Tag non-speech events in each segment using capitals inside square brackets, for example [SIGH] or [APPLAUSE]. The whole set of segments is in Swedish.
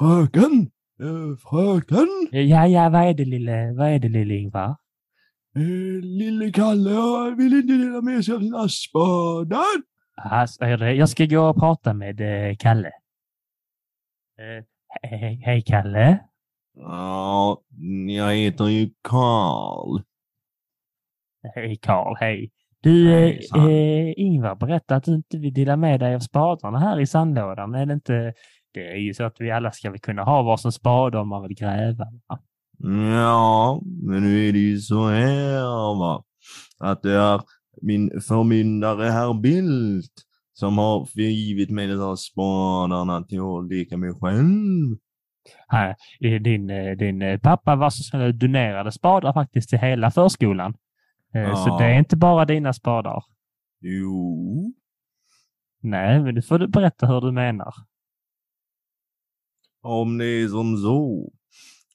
fröken, eh, fröken, Ja, ja, vad är det lille, vad är det lille Ingvar? eh, lille Kalle vill inte dela med sig av sina spadar. Ja, så är det. Jag ska gå och prata med eh, Kalle. Eh, hej, hej Kalle. Ja, jag heter ju Karl. Hej Karl, hej. Du, eh, eh, Ingvar berättade att du inte vill dela med dig av spadarna här i sandlådan. Är det inte... Det är ju så att vi alla ska väl kunna ha varsin spade om man vill gräva. va? Ja, men nu är det ju så här va. Att det är min förmyndare herr Bildt som har givit mig de här spadarna till att leka med själv. Här, din, eh, din eh, pappa var så snäll donerade spadar faktiskt till hela förskolan. Eh, Så Ja. det är inte bara dina spadar. Jo, Nej, men nu får du berätta hur du menar. Om det är som så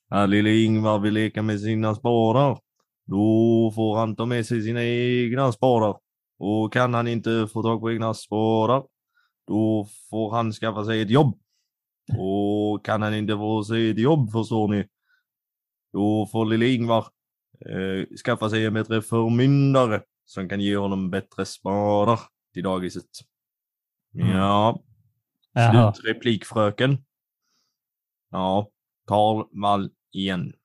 att lille Ingvar vill leka med sina spadar, då får han ta med sig sina egna spadar. Och kan han inte få tag på egna spadar, då får han skaffa sig ett jobb. Och kan han inte få sig ett jobb, förstår ni, då får lille Ingvar eh, skaffa sig en bättre förmyndare som kan ge honom bättre spadar till dagiset. Mm. Ja, Jaha. Slutreplik fröken. Ja, Karl Wall igen.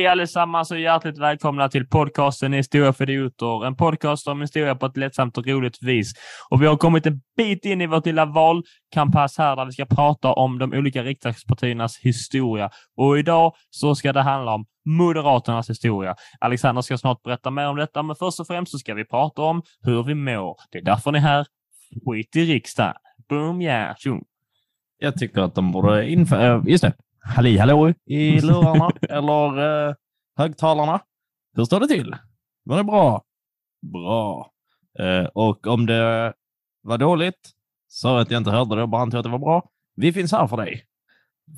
Hej allesammans och hjärtligt välkomna till podcasten Historia för idioter. En podcast om historia på ett lättsamt och roligt vis. Och vi har kommit en bit in i vårt lilla valkampass här där vi ska prata om de olika riksdagspartiernas historia. Och idag så ska det handla om Moderaternas historia. Alexander ska snart berätta mer om detta, men först och främst så ska vi prata om hur vi mår. Det är därför ni är här. Skit i riksdagen. Boom, yeah, tjong. Jag tycker att de borde införa, eh, just det, halli hallå i [LAUGHS] lurarna eller äh, högtalarna. Hur står det till? Var det bra? Bra. Eh, och om det var dåligt, sa att jag inte hörde det och bara antog att det var bra. Vi finns här för dig.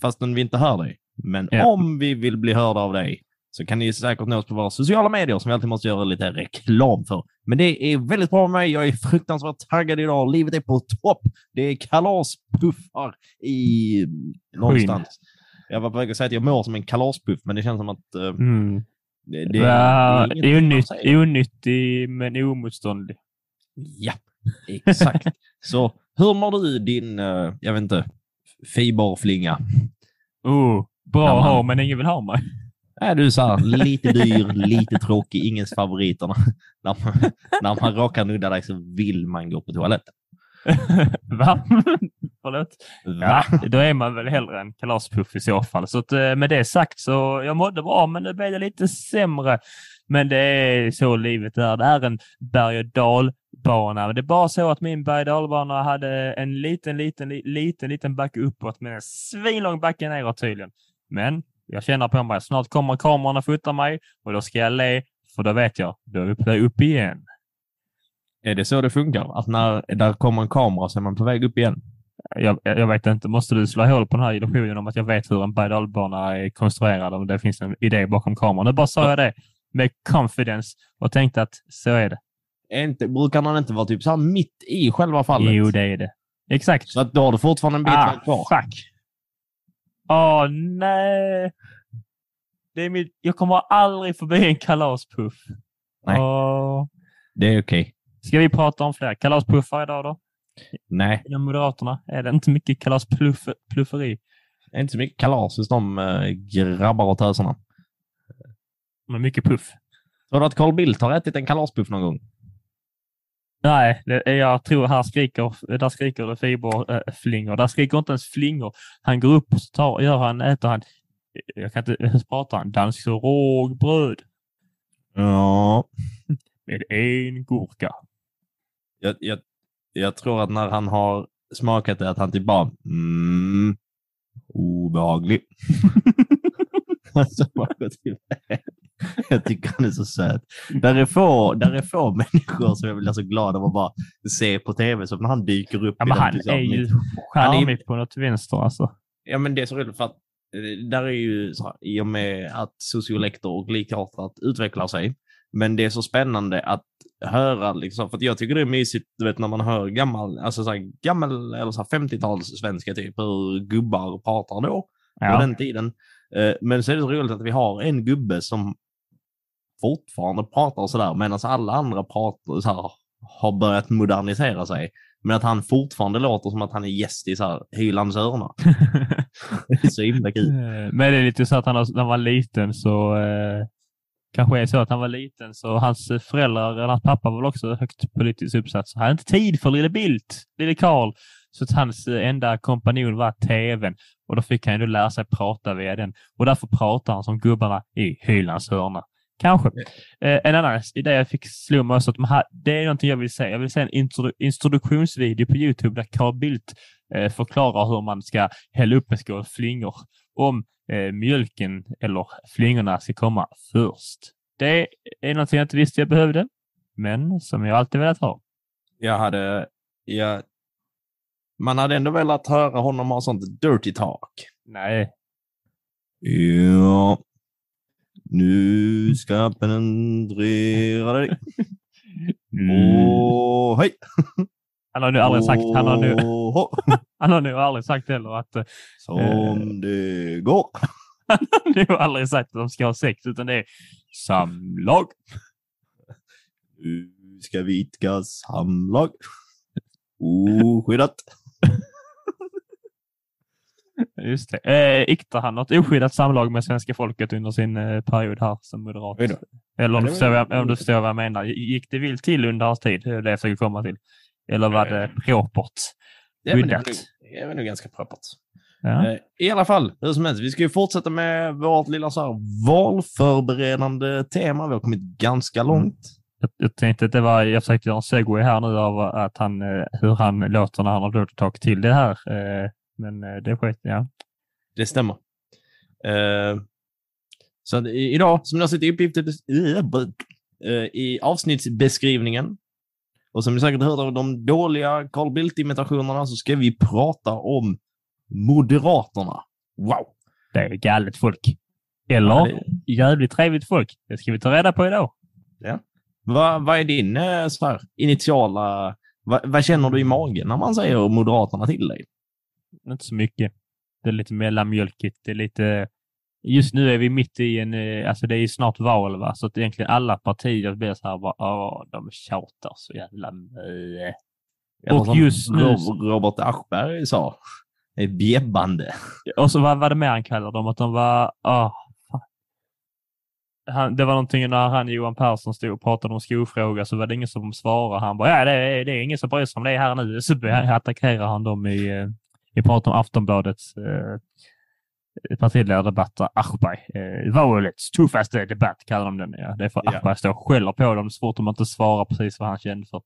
Fastän vi inte hör dig. Men Ja. om vi vill bli hörda av dig så kan ni säkert nå oss på våra sociala medier som vi alltid måste göra lite reklam för. Men det är väldigt bra med mig. Jag är fruktansvärt taggad idag. Livet är på topp. Det är kalaspuffar i någonstans. Jag var på väg att säga att jag mår som en kalaspuff, men det känns som att eh, Mm. det, det, Ja, det är säger. onyttig men omotståndlig. Ja, exakt. [LAUGHS] Så hur mår du din, eh, jag vet inte, fiberflinga? Oh, bra att ha, men ingen vill ha mig. Är du så här [LAUGHS] lite dyr, lite tråkig, ingens favoriterna? [LAUGHS] när, man, när man råkar nudda dig så vill man gå på toaletten. [LAUGHS] Va? Förlåt? Va? Ja, då är man väl hellre en kalaspuff i så fall. Så att, eh, med det sagt så jag mådde bra, men nu blev det lite sämre. Men det är så livet är. Det är en berg och dalbana. Det är bara så att min berg och dalbana hade en liten, liten, li- liten, liten backe uppåt, men en svinlång backe neråt tydligen. Men jag känner på mig, snart kommer kameran och fotar mig och då ska jag le, för då vet jag, då är vi på väg upp igen. Är det så det funkar? Att när där kommer en kamera så är man på väg upp igen? Jag, jag vet inte, måste du slå hål på den här illusionen om att jag vet hur en berg är konstruerad och det finns en idé bakom kameran. Nu bara sa jag det med confidence och tänkte att så är det. Inte, brukar man inte vara typ så här mitt i själva fallet? Jo, det är det. Exakt. Så att då har du fortfarande en bit ah, kvar? fuck. Åh, nej. Det är mitt, jag kommer aldrig förbi en kalaspuff. Nej. Åh. Det är okej. Ska vi prata om fler kalaspuffar idag då? Nej, Inom Moderaterna? Är det inte mycket kalasplufferi? det är inte så mycket kalas hos de äh, grabbar och töserna. Men mycket puff. Tror du att Carl Bildt har ätit en kalaspuff någon gång? Nej, det, jag tror här skriker, där skriker det fiberflingor. Där skriker inte ens flingor. Han går upp och tar, gör han, äter han, jag kan inte ens prata, han dansk rågbröd Ja. [LAUGHS] med en gurka. Jag, jag, jag tror att när han har smakat det att han typ bara mm, obehaglig. [LAUGHS] Alltså, jag tycker han är så söt. Där är få, där är få människor som jag blir så glad av att bara se på tv, som när han dyker upp. Ja, men den han liksom, är ju är- charmig på något vänster alltså. Ja, men det är så roligt för att eh, där är ju så här, i och med att sociolektor och likartat utvecklar sig. Men det är så spännande att höra, liksom, för jag tycker det är mysigt, du vet när man hör gammal, alltså så här, gammal eller så här 50-tals svenska typ, hur gubbar pratar då, på Ja. den tiden. Eh, Men så är det så roligt att vi har en gubbe som fortfarande pratar sådär, medan alla andra pratar så här, har börjat modernisera sig. Men att han fortfarande låter som att han är gäst i så här Hylands hörna. [LAUGHS] Det är så himla kul. Eh, Men det är lite så att han, när han var liten så eh, kanske är så att han var liten så hans föräldrar, eller hans pappa var väl också högt politiskt uppsatt. Så han hade inte tid för lille Bildt, lille Karl. Så att hans eh, enda kompanjon var tvn och då fick han ju lära sig prata via den. Och därför pratar han som gubbarna i Hylands hörna. Kanske. Eh, en annan idé jag fick slå mig också att här, det är någonting jag vill säga. Jag vill se en introdu- introduktionsvideo på Youtube där Carl Bildt eh, förklarar hur man ska hälla upp en skål flingor om eh, mjölken eller flingorna ska komma först. Det är någonting jag inte visste jag behövde, men som jag alltid velat ha. Jag hade, jag, man hade ändå velat höra honom ha sånt dirty talk. Nej, Ja, nu ska jag penetrera dig. [LAUGHS] Åh, hej! Han har nu aldrig sagt, han har nu, [LAUGHS] han har nu aldrig sagt heller att, eh, Som det går. [LAUGHS] han har nu aldrig sagt att de ska ha sex, utan det är samlag. Nu ska vi idka samlag. Oskyddat. [LAUGHS] Just det. Eh, iktar han något oskyddat samlag med svenska folket under sin eh, period här som moderat? Eller om du förstår vad jag menar. Gick det vilt till under hans tid? Det är det jag försöker komma till. Eller var det propert? Det är väl Skyddat. det är väl nog ganska propert. Ja. Eh, I alla fall, hur som helst, vi ska ju fortsätta med vårt lilla så här valförberedande tema. Vi har kommit ganska långt. Jag, jag tänkte att det var, jag försökte göra en segway här nu av att han, eh, hur han låter när han har talk till det här. Eh, Men eh, det skit, ja. Det stämmer. Eh, så idag, som ni har sett i eh, i avsnittsbeskrivningen och som ni säkert hört av de dåliga Carl Bildt-imitationerna så ska vi prata om Moderaterna. Wow! Det är galet folk. Eller Ja, det- jävligt trevligt folk. Det ska vi ta reda på idag. Vad, vad är din eh, så här, initiala... Vad, vad känner du i magen när man säger Moderaterna till dig? Inte så mycket. Det är lite mellanmjölkigt. Det är lite... Just nu är vi mitt i en... eh, Alltså det är snart val, va? Så att egentligen alla partier blir så här bara, åh, de tjatar så jävla mycket. Och som just nu- Rob- Robert Aschberg sa, är bjäbbande. Och så vad var det mer han kallade dem? Att de var... åh, han, det var någonting när han Johan Persson stod och pratade om skolfråga så var det ingen som svarade. Han bara, ja det är, det är ingen som bryr sig om det här nu. Så attackerar han dem i... eh, Vi pratar om Aftonbladets eh, partiledardebatter. Aschberg. Eh, valets tuffaste debatt kallar de den. Ja, det är för Ja. Aschberg står och skäller på dem så fort de inte svarar precis vad han kände för.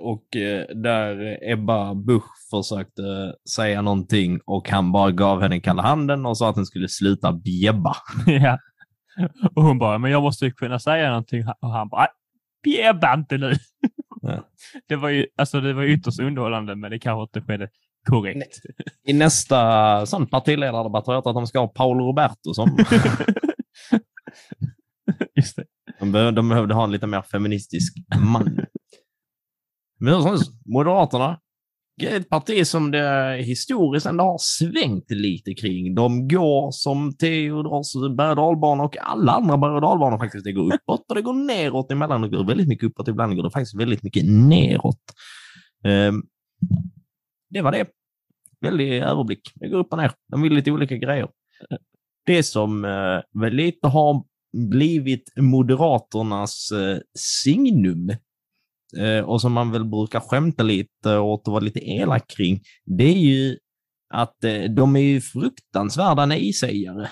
Och eh, där Ebba Busch försökte säga någonting och han bara gav henne kalla handen och sa att den skulle sluta bjäbba. [LAUGHS] ja. Och hon bara, men jag måste ju kunna säga någonting. Och han bara, "Nej, bjäbba inte nu. Ja. [LAUGHS] Det var ju alltså, det var ytterst underhållande, men det kanske inte skedde korrekt. I nästa sån partiledardebatt har jag hört att de ska ha Paolo Roberto som... [LAUGHS] Just det. de, behövde, de behövde ha en lite mer feministisk man. Men hur som helst, Moderaterna är ett parti som det historiskt ändå har svängt lite kring. De går som Theodors berg och alla andra berg och faktiskt. Det går uppåt och det går neråt emellanåt. Det går väldigt mycket uppåt, ibland går det faktiskt väldigt mycket neråt. Ehm, det var det. Väldig överblick. Det går upp och ner. De vill lite olika grejer. Det som eh, väl lite har blivit Moderaternas eh, signum eh, och som man väl brukar skämta lite åt och vara lite elak kring, det är ju att eh, de är ju fruktansvärda nej-sägare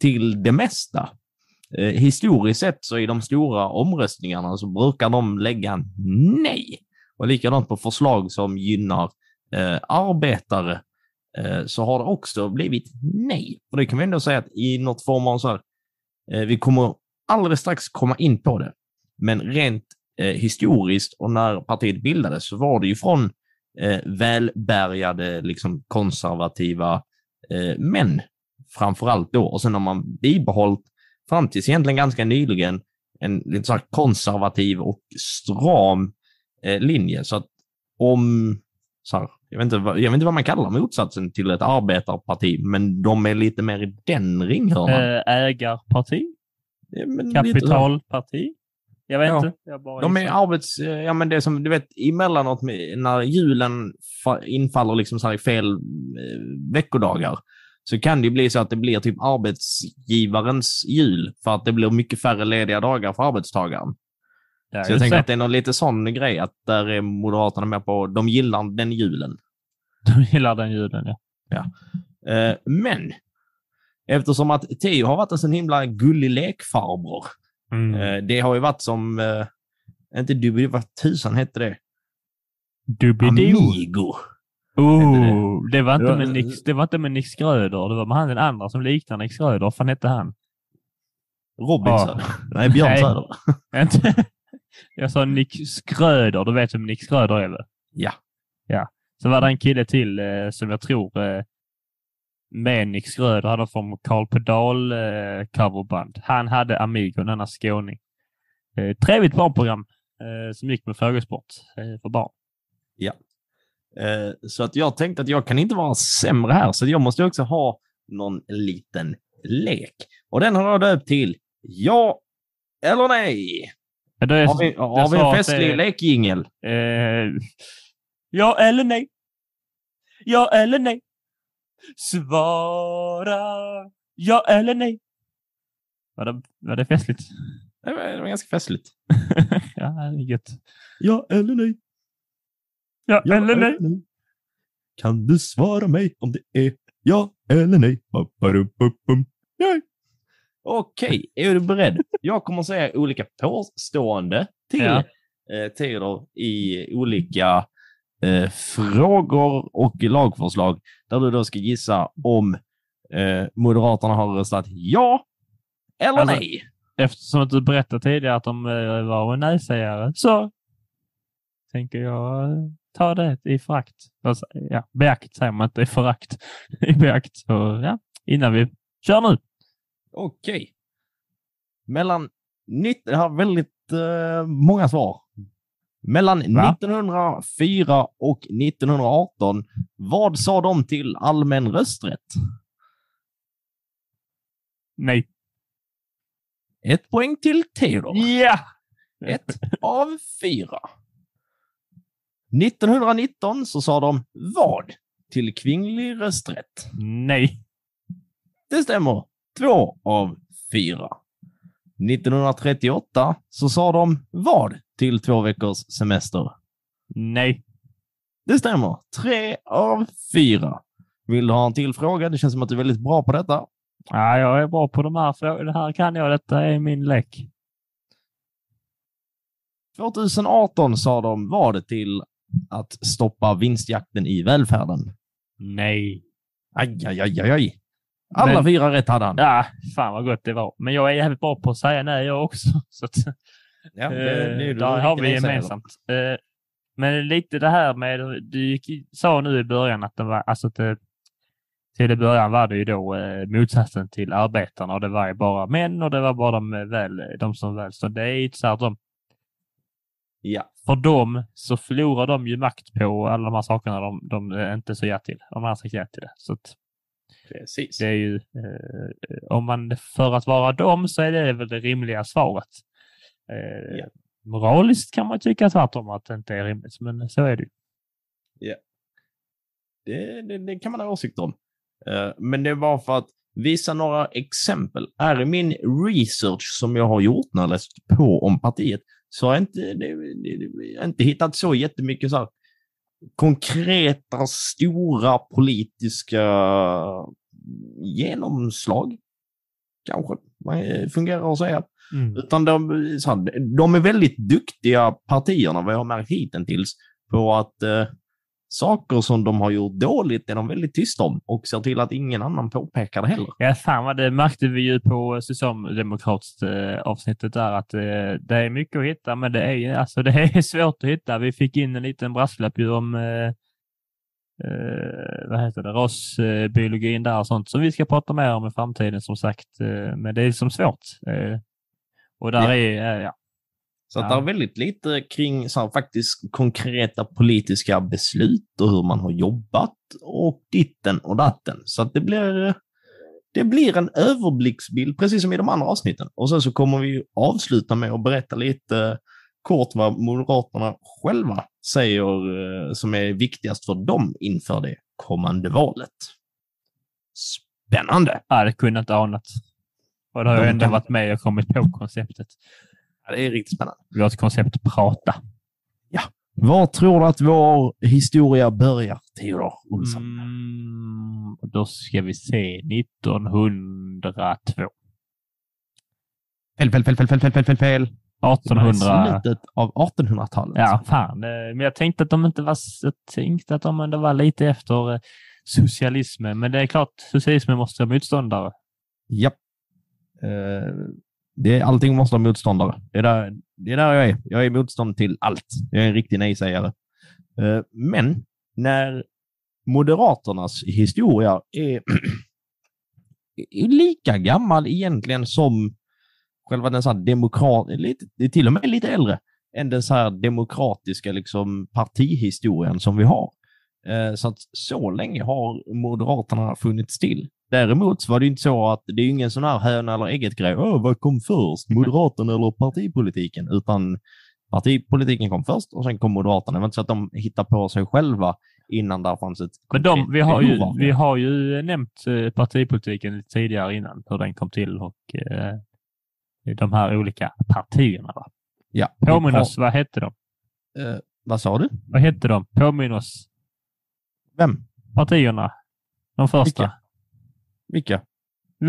till det mesta. Eh, historiskt sett så i de stora omröstningarna så brukar de lägga nej. Och likadant på förslag som gynnar eh, arbetare eh, så har det också blivit nej. Och det kan vi ändå säga att i något form av så här, eh, vi kommer alldeles strax komma in på det. Men rent eh, historiskt och när partiet bildades så var det ju från eh, välbärgade, liksom konservativa eh, män framför allt då. Och sen har man bibehållit fram tills egentligen ganska nyligen en lite så här konservativ och stram eh, linje. Så att om, så här, jag, vet inte, jag vet inte vad man kallar motsatsen till ett arbetarparti, men de är lite mer i den ringhörnan. Eh, ägarparti? Ja, Kapitalparti? Jag vet Ja. inte. Jag bara De är arbets... Ja, men det är som du vet emellanåt när julen fa- infaller liksom så i fel eh, veckodagar så kan det bli så att det blir typ arbetsgivarens jul för att det blir mycket färre lediga dagar för arbetstagaren. Ja, så jag tänker det. att det är någon lite sån grej att där är Moderaterna med på, de gillar den julen. [LAUGHS] De gillar den ljuden, ja. Eh, men eftersom att Theo har varit en sån himla gullig lekfarbror. Mm. Eh, det har ju varit som, eh, inte du, vad tusan hette det? Doobidoo. Amigo. Oh, det var, inte Ja, med Nick, det var inte med Nick Schröder. Det var med han den andra som liknar Nick Schröder. Vad fan hette han? Robin Ja. Söder. Nej, Björn Nej. Söder. [LAUGHS] Inte- Jag sa Nick Schröder. Du vet vem Nick Schröder är väl? Ja. Ja. Så var det en kille till eh, som jag tror eh, med Nick Schröder hade från Carl Pedal eh, coverband. Han hade Amigo, denna skåning. Eh, trevligt barnprogram eh, som gick med frågesport eh, för barn. Eh, så att jag tänkte att jag kan inte vara sämre här, så jag måste också ha någon liten lek. Och den har jag döpt till Ja eller nej. Ja, är- Har vi, har vi en festlig det- lekjingel? Eh, ja eller nej? Ja eller nej? Svara ja eller nej? Var det, var det festligt? Det var, det var ganska festligt. [LAUGHS] ja, det är gött. Ja eller nej? Ja, eller nej? Kan du svara mig om det är ja eller nej? Ba-ba-dum-bum-bum. Nej. Okej, är du beredd? Jag kommer säga olika påstående till Ja. eh, Theodor i olika eh, frågor och lagförslag där du då ska gissa om eh, Moderaterna har röstat ja eller Alltså- nej. Eftersom att du berättade tidigare att de eh, var en nej-sägare så tänker jag eh, ta det i förakt. Alltså, Ja, beakt säger man inte i förakt. [LAUGHS] I beakt. Så, ja, innan vi kör nu. Okej. Mellan... nitt- Jag har väldigt eh, många svar. Mellan Va? 1904 och 1918, vad sa de till allmän rösträtt? Nej. Ett poäng till Theodor. Ja! Ett av fyra. 1919 så sa de vad till kvinnlig rösträtt? Nej. Det stämmer. Två av fyra. 1938 så sa de vad till två veckors semester? Nej. Det stämmer. Tre av fyra. Vill du ha en till fråga? Det känns som att du är väldigt bra på detta. Ja, jag är bra på de här frågorna. Det här kan jag. Detta är min lek. 2018 sa de vad till att stoppa vinstjakten i välfärden? Nej. Aj, aj, aj, aj, aj. Alla Men- fyra rätt hade han. Ja, fan vad gott det var. Men jag är jävligt bra på att säga nej jag också. [LAUGHS] Så att, Ja, eh, du där har vi gemensamt. Eh, men lite det här med, du gick, sa nu i början att det var, alltså att det, till i början var det ju då eh, motsatsen till arbetarna och det var ju bara män och det var bara de, eh, väl, de som väl stod. Det är ju så att de, Ja. för dem så förlorar de ju makt på alla de här sakerna de, de är inte så ja till. De har sagt ja till det. Så att, Precis. det är ju, eh, om man för att vara dem så är det väl det rimliga svaret. Eh, Ja. Moraliskt kan man tycka tvärtom att det inte är rimligt, men så är det ju. Det, det, det kan man ha åsikter om. Eh, men det var för att visa några exempel. Här i min research som jag har gjort när jag läst på om partiet så har jag inte, jag inte hittat så jättemycket så här konkreta, stora politiska genomslag. Kanske eh, fungerar att säga. Utan de, så här, de är väldigt duktiga partierna, vad jag har märkt hittills, på att eh, saker som de har gjort dåligt är de väldigt tysta om och ser till att ingen annan påpekar det heller. Ja, fan vad det märkte vi ju på Socialdemokrats eh, avsnittet där att eh, det är mycket att hitta, men det är, alltså, [LAUGHS] det är svårt att hitta. Vi fick in en liten brasklapp ju om eh, vad heter det, rasbiologin där och sånt som vi ska prata mer om i framtiden som sagt. Eh, men det är som svårt. Eh, och där Ja. är, eh, ja. Så att Ja. det är väldigt lite kring så här, faktiskt konkreta politiska beslut och hur man har jobbat och ditten och datten. Så att det blir, det blir en överblicksbild, precis som i de andra avsnitten. Och sen så kommer vi avsluta med att berätta lite kort vad Moderaterna själva säger eh, som är viktigast för dem inför det kommande valet. Spännande! Jag hade kunnat anat. Och det har ju ändå varit med och kommit på konceptet. Ja, det är riktigt spännande. Vi har ett koncept prata. Var tror du att vår historia börjar, Theodor Olsson? Mm, då ska vi se 1902. Fel, fel, fel, fel, fel, fel, fel, fel, fel. 1800. Slutet av 1800-talet. Ja, fan. eh, Men jag tänkte att de inte var, jag tänkte att de ändå var lite efter eh, socialismen. Men det är klart, socialismen måste ha motståndare. Japp. Eh, det är, allting måste ha motståndare. Det är, där, det är där jag är. Jag är motstånd till allt. Jag är en riktig nej-sägare. Men när Moderaternas historia är, [CLEARS THROAT] är lika gammal egentligen som själva den så demokrat, lite, det är till och med lite äldre än den så här demokratiska liksom, partihistorien som vi har. Eh, Så att så länge har Moderaterna funnits till. Däremot så var det inte så att det är ingen sån här höna eller ägget grej. Åh, vad kom först? Moderaterna eller partipolitiken? Utan partipolitiken kom först och sen kom Moderaterna. Det var inte så att de hittade på sig själva innan där fanns ett Men de, vi, har ju, vi har ju nämnt eh, partipolitiken tidigare innan, hur den kom till och eh, de här olika partierna. Va? Ja, Påminn oss, vad hette de? Eh, vad sa du? Vad hette de? Påminn oss. Vem? Partierna. De första. Vilka? Vilka?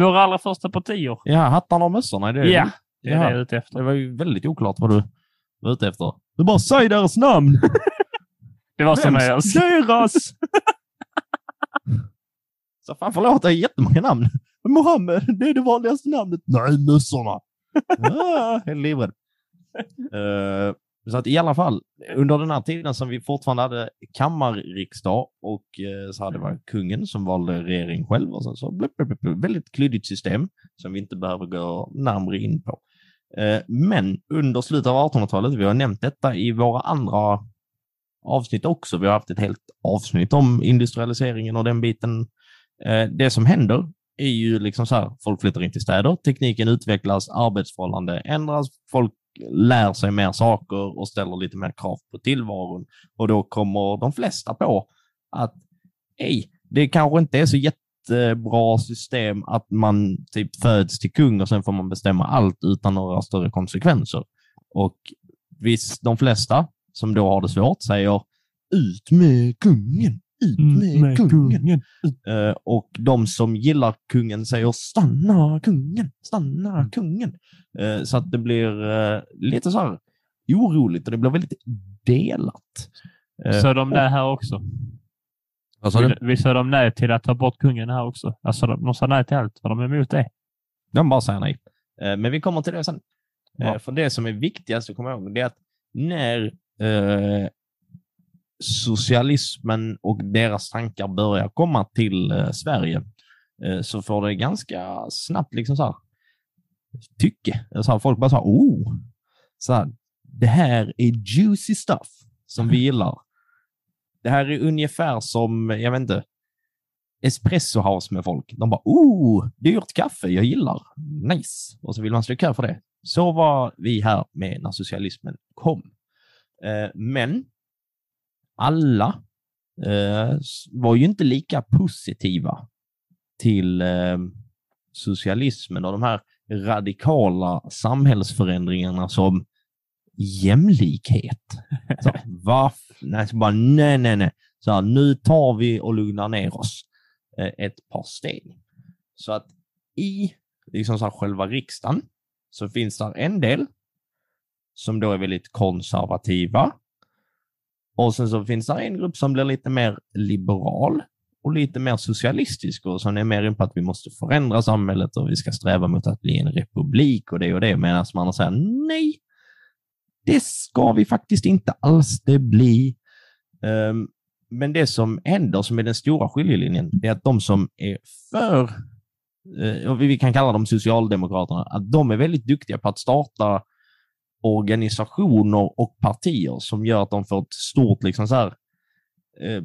Våra allra första partier. Ja, hattarna och mössorna. Är det Ja, det är Ja. det jag är ute efter. Det var ju väldigt oklart vad du var ute efter. Du bara säg deras namn! [LAUGHS] Det var som jag... Deras! [LAUGHS] Så fan förlåt, det är jättemånga namn. Mohammed, det är det vanligaste namnet. Nej, mössorna ah, är livrädd. Eh, så att i alla fall, under den här tiden som vi fortfarande hade kammarriksdag och eh, så hade det kungen som valde regering själv och sen så blip, blip, blip, väldigt klyddigt system som vi inte behöver gå närmare in på. Eh, men under slutet av 1800-talet, vi har nämnt detta i våra andra avsnitt också. Vi har haft ett helt avsnitt om industrialiseringen och den biten. Det som händer är ju liksom så här, folk flyttar in till städer, tekniken utvecklas, arbetsförhållanden ändras, folk lär sig mer saker och ställer lite mer krav på tillvaron. Och då kommer de flesta på att ej, det kanske inte är så jättebra system att man typ föds till kung och sen får man bestämma allt utan några större konsekvenser. Och visst, de flesta som då har det svårt säger ut med kungen, ut Mm, med, kungen. Eh, och de som gillar kungen säger stanna kungen, stanna kungen. Eh, så att det blir eh, lite så här oroligt och det blir väldigt delat. Så de nej här också. vad sa du? Vi, vi sa de nej till att ta bort kungen här också. Alltså de, de sa nej till allt. Var de emot det? De bara säger nej. Men vi kommer till det sen. Ja. För det som är viktigast att komma ihåg det är att när socialismen och deras tankar börjar komma till eh, Sverige eh, så får det ganska snabbt liksom så här tycke. Så här, folk bara så här, oh, så här, det här är juicy stuff som vi gillar. Det här är ungefär som, jag vet inte, espresso house med folk. De bara, oh, dyrt kaffe, jag gillar. Nice. Och så vill man slå kö för det. Så var vi här med när socialismen kom. Eh, men alla eh, var ju inte lika positiva till eh, socialismen och de här radikala samhällsförändringarna som jämlikhet. Så, [LAUGHS] varf, nej, så bara, nej, nej, nej. Så här, nu tar vi och lugnar ner oss eh, ett par steg. Så att i liksom så här, själva riksdagen så finns där en del som då är väldigt konservativa och sen så finns det en grupp som blir lite mer liberal och lite mer socialistisk och som är mer in på att vi måste förändra samhället och vi ska sträva mot att bli en republik och det och det, medan man säger nej, det ska vi faktiskt inte alls det bli. Um, ehm, men det som händer, som är den stora skiljelinjen, är att de som är för, eh, och vi kan kalla dem Socialdemokraterna, att de är väldigt duktiga på att starta organisationer och partier som gör att de får ett stort, liksom så här, eh,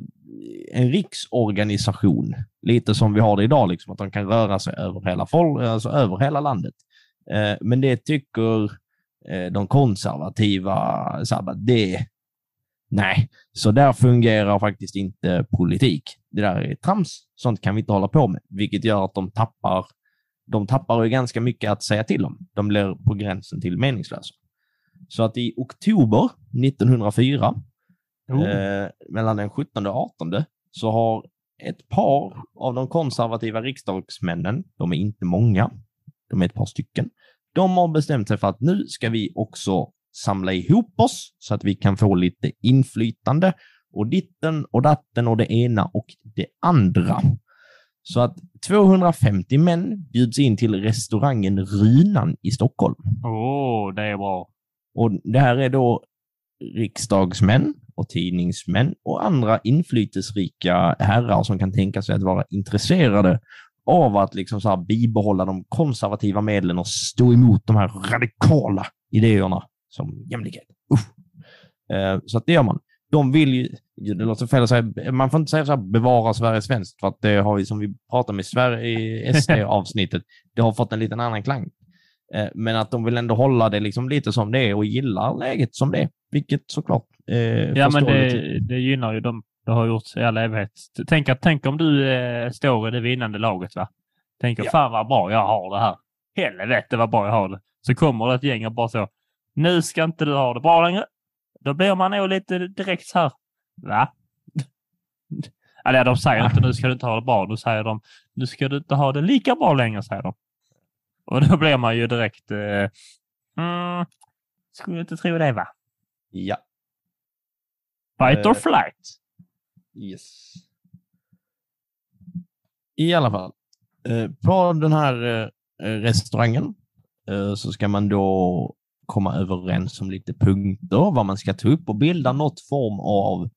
en riksorganisation, lite som vi har det idag, liksom, att de kan röra sig över hela, alltså över hela landet. Eh, men det tycker eh, de konservativa, så här, det, Nej, så där fungerar faktiskt inte politik. Det där är trams. Sånt kan vi inte hålla på med, vilket gör att de tappar de tappar ju ganska mycket att säga till om. De blir på gränsen till meningslösa. Så att i oktober 1904, oh. eh, mellan den 17 och 18, så har ett par av de konservativa riksdagsmännen, de är inte många, de är ett par stycken, de har bestämt sig för att nu ska vi också samla ihop oss så att vi kan få lite inflytande och ditten och datten och det ena och det andra. Så att 250 män bjuds in till restaurangen Rynan i Stockholm. Åh, oh, det är bra. Och det här är då riksdagsmän och tidningsmän och andra inflytelserika herrar som kan tänka sig att vara intresserade av att liksom så bibehålla de konservativa medlen och stå emot de här radikala idéerna som jämlikhet. Usch. Eh, så att det gör man. De vill ju, det låter fel att säga, man får inte säga så här, bevara Sverige svenskt, för att det har vi, som vi pratade om i, Sverige, i SD-avsnittet, [LAUGHS] det har fått en liten annan klang. Eh, men att de vill ändå hålla det liksom lite som det är och gillar läget som det är, vilket såklart eh, Ja, men det, det gynnar ju dem. Det har gjort i all evighet. Tänk, tänk om du eh, står i det vinnande laget, va? Tänker, ja. fan vad bra jag har det här. Helvete vad bra jag har det. Så kommer det ett gäng och bara så, nu ska inte du ha det bra längre. Då blir man nog lite direkt så här. Va? [LAUGHS] Eller de säger inte nu ska du inte ha det bra. Då säger de nu ska du inte ha det lika bra längre, säger de. Och då blir man ju direkt... Eh, mm, skulle inte tro det, va? Ja. Fight or eh, flight. Yes. I alla fall. Eh, på den här eh, restaurangen så ska man då komma överens om lite punkter, vad man ska ta upp och bilda något form av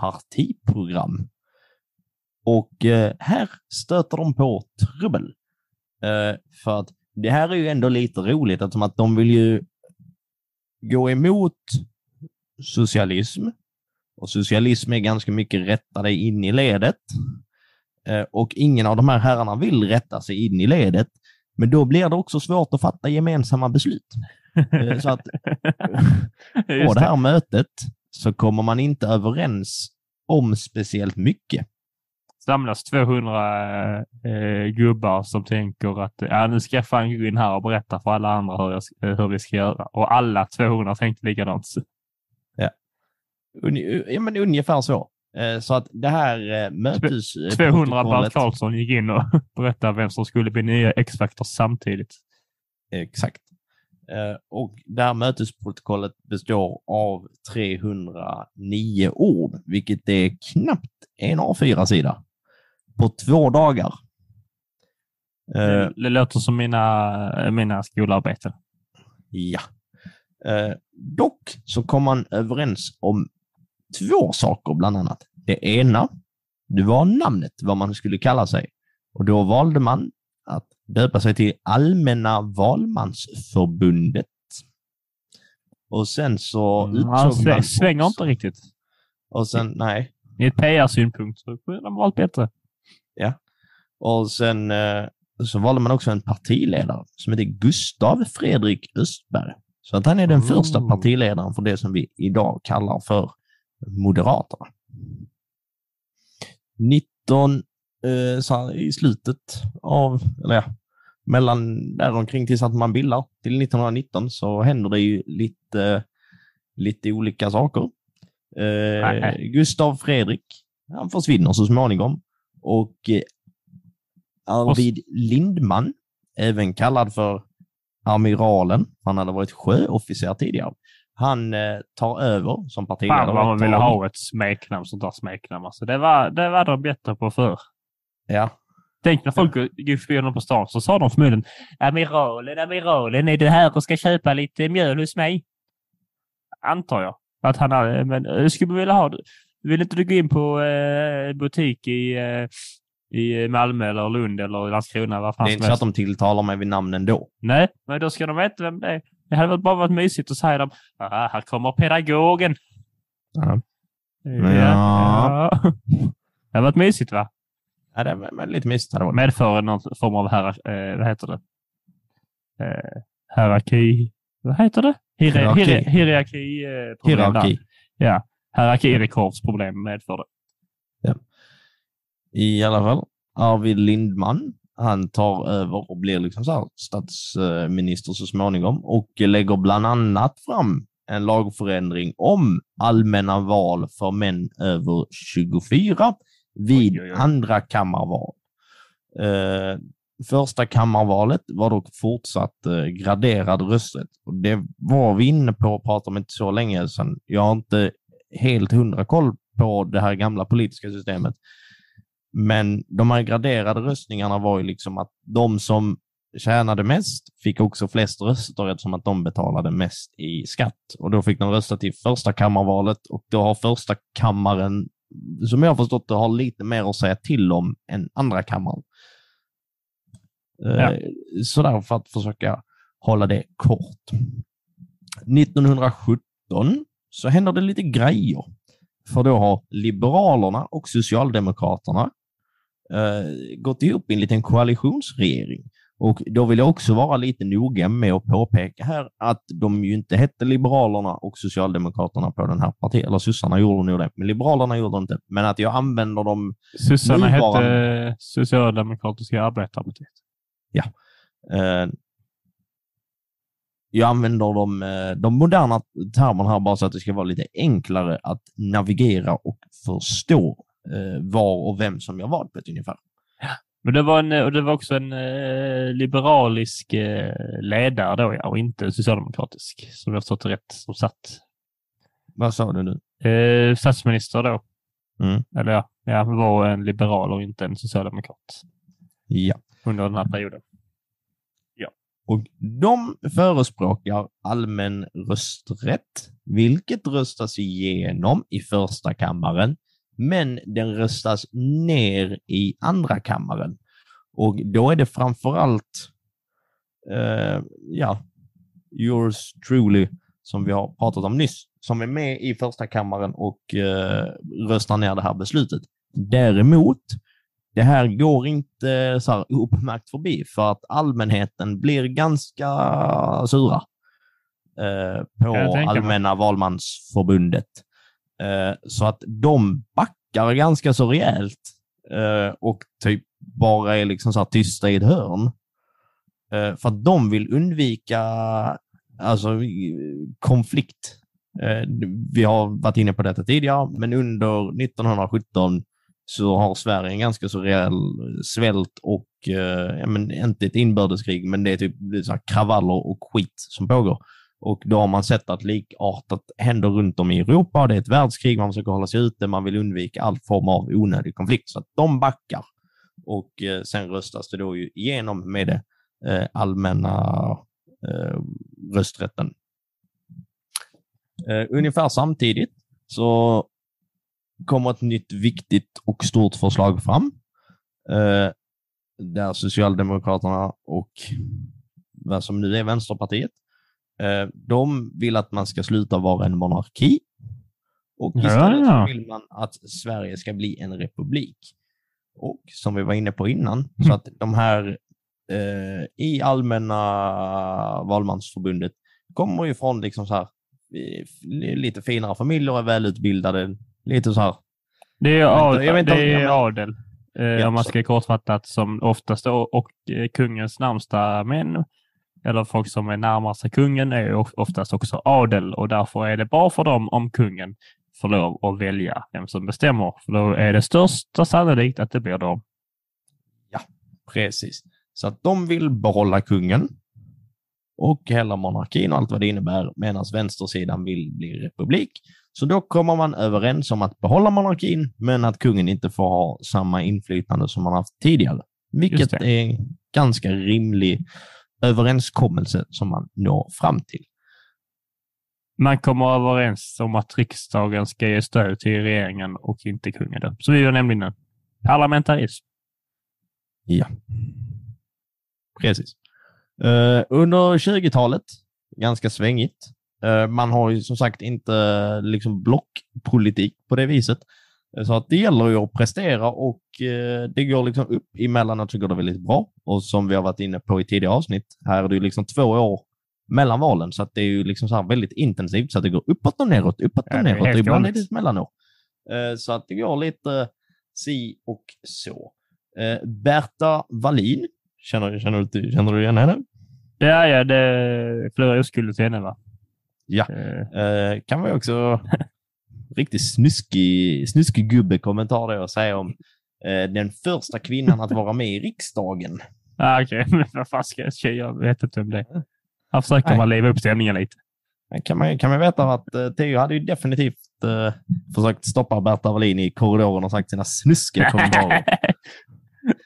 partiprogram. Och här stöter de på trubbel. Eh, för att det här är ju ändå lite roligt eftersom att de vill ju gå emot socialism. Och socialism är ganska mycket rätta dig in i ledet. Eh, och ingen av de här herrarna vill rätta sig in i ledet. Men då blir det också svårt att fatta gemensamma beslut. Eh, så att [LAUGHS] på det här mötet så kommer man inte överens om speciellt mycket. Samlas 200 eh, gubbar som tänker att ja, nu ska jag fan gå in här och berätta för alla andra hur, jag, hur vi ska göra. Och alla 200 tänkte likadant. Ja, ja men ungefär så. Eh, så att det här eh, mötes... 200 Bert Karlsson gick in och [LAUGHS] berättade vem som skulle bli nya X-Factor samtidigt. Exakt. Eh, och det här mötesprotokollet består av 309 ord, vilket är knappt en A4-sida på två dagar. Det, eh, det låter som mina, mina skolarbeten. Ja. Eh, dock så kom man överens om två saker bland annat. Det ena, det var namnet, vad man skulle kalla sig. Och då valde man att döpa sig till Allmänna valmansförbundet. Och sen så mm, utsåg man... Svänger inte riktigt. Och sen, nej. I ett PR-synpunkt så kunde de valt bättre. Ja. Och sen eh, så valde man också en partiledare som heter Gustav Fredrik Östberg. Så att han är den oh. första partiledaren för det som vi idag kallar för Moderaterna. 19 eh, så i slutet av, eller ja, mellan däromkring tills att man bildar till 1919 så händer det ju lite, lite olika saker. Eh, Gustav Fredrik, han försvinner så småningom och eh, Arvid Lindman, även kallad för Amiralen, han hade varit sjöofficer tidigare. Han eh, tar över som partiledare. Fan vad man ville ha ett smeknamn, sånt där smeknamn. Alltså, det, var, det var de bättre på förr. Ja. Tänk när folk gick förbi honom på stan så sa de förmodligen Amiralen, amiralen, är du här och ska köpa lite mjöl hos mig? Antar jag. Att han hade, men jag skulle vilja ha det. Vill inte du gå in på eh, butik i, eh, i Malmö eller Lund eller Landskrona? Fan Det är inte så att de tilltalar mig vid namn ändå. Nej, men då ska de veta vem det är. Det hade väl bara varit mysigt att säga dem. Ah, här kommer pedagogen. Ja. Ja. Ja. ja. Det hade varit mysigt va? Ja, det är väl lite mysigt. hade varit. medför någon form av här, eh, vad heter det? Eh, hierarki. Vad heter det? Hier- Hierarki. hier- Hierarki. eh, Hierarki. där. Ja, hierarkirekordsproblem medför det. I alla fall, Arvid Lindman, han tar över och blir liksom så här statsminister så småningom och lägger bland annat fram en lagförändring om allmänna val för män över 24 vid Oj, oj, oj. andra kammarval. Eh, första kammarvalet var dock fortsatt eh, graderad rösträtt. Och det var vi inne på och pratade om inte så länge sedan. Jag har inte helt hundra koll på det här gamla politiska systemet. Men de här graderade röstningarna var ju liksom att de som tjänade mest fick också flest röster eftersom att de betalade mest i skatt. Och då fick de rösta till första kammarvalet och då har första kammaren, som jag har förstått det, har lite mer att säga till om än andra kammaren. Ja. Eh, Sådär för att försöka hålla det kort. 1917 så händer det lite grejer. För då har Liberalerna och Socialdemokraterna eh, gått ihop i en liten koalitionsregering. Och då vill jag också vara lite noga med att påpeka här att de ju inte hette Liberalerna och Socialdemokraterna på den här partiet, eller sossarna gjorde nog det, men Liberalerna gjorde det inte. Men att jag använder dem Sossarna Nuvarande. hette Socialdemokratiska arbetarpartiet. Eh, jag använder de, eh, de moderna termerna här bara så att det ska vara lite enklare att navigera och förstå eh, var och vem som gör vad på ett ungefär. Men det var, en, och det var också en eh, liberalisk eh, ledare då, ja, och inte socialdemokratisk, som jag förstått rätt, som satt. Vad sa du nu? Eh, statsminister då. Mm. Eller ja, ja, var en liberal och inte en socialdemokrat Ja. under den här perioden. Och de förespråkar allmän rösträtt, vilket röstas igenom i första kammaren, men den röstas ner i andra kammaren. Och då är det framförallt, eh, ja, yours truly, som vi har pratat om nyss, som är med i första kammaren och eh, röstar ner det här beslutet. Däremot, det här går inte så här uppmärkt förbi för att allmänheten blir ganska sura eh, på. Allmänna valmansförbundet. Eh, så att de backar ganska så rejält eh, och typ bara är liksom så här tysta i ett hörn. För att de vill undvika alltså, konflikt. Vi har varit inne på detta tidigare, men under 1917 så har Sverige en ganska så rejäl svält och, eh, ja, men inte ett inbördeskrig, men det är typ det är så här kravaller och skit som pågår. Och då har man sett att likartat händer runt om i Europa. Det är ett världskrig, man försöker hålla sig ute, man vill undvika all form av onödig konflikt. Så att de backar. Och eh, sen röstas det då ju igenom med det eh, allmänna eh, rösträtten. Eh, ungefär samtidigt så kommer ett nytt viktigt och stort förslag fram. Eh, där Socialdemokraterna och vad som nu är Vänsterpartiet, eh, de vill att man ska sluta vara en monarki. Och istället ja. vill man att Sverige ska bli en republik. Och som vi var inne på innan, Mm. så att de här eh, i allmänna valmansförbundet kommer ju från liksom så här, eh, lite finare familjer, är välutbildade, lite så här. Det är, Jag ad, vet inte- jag vet det är ja, adel, eh, Ja, om man ska kortfattat, som oftast och eh, kungens närmsta män, eller folk som är närmast kungen, är of- oftast också adel och därför är det bra för dem om kungen får lov att välja vem som bestämmer. För då är det största sannolikt att det blir dem. Precis. Så att de vill behålla kungen. och hela monarkin och allt vad det innebär, medan vänstersidan vill bli republik. Så då kommer man överens om att behålla monarkin, men att kungen inte får ha samma inflytande som man haft tidigare. Vilket är en ganska rimlig överenskommelse som man når fram till. Man kommer överens om att riksdagen ska ge stöd till regeringen och inte kungen. Så vi gör nämligen en parlamentarism. Ja. Precis. Eh, under 20-talet, ganska svängigt. Eh, man har ju som sagt inte liksom blockpolitik på det viset. Eh, Så att det gäller ju att prestera och eh, det går liksom upp emellanåt så går det väldigt bra. Och som vi har varit inne på i tidigare avsnitt, här är det ju liksom två år mellan valen så att det är ju liksom så väldigt intensivt så att det går uppåt och neråt, uppåt Ja, och det är neråt. Och ibland är det mellanår. Eh, Så att det går lite si och så. Berta Wallin, känner, känner, du, känner du igen henne? Ja, ja, det förlorar oskuld till henne, va? Ja. Eh, Eh, kan vi också [LAUGHS] riktigt snuskig, snuskig gubbe-kommentar då och säga om eh, den första kvinnan att vara med i riksdagen. [LAUGHS] ah, Okej, [LAUGHS] men vad fan ska jag säga? Jag vet inte om det Här försöker man leva upp stämningen lite. Kan man, kan man veta att eh, Theo hade ju definitivt eh, försökt stoppa Berta Wallin i korridoren och sagt sina snuskiga kommentarer.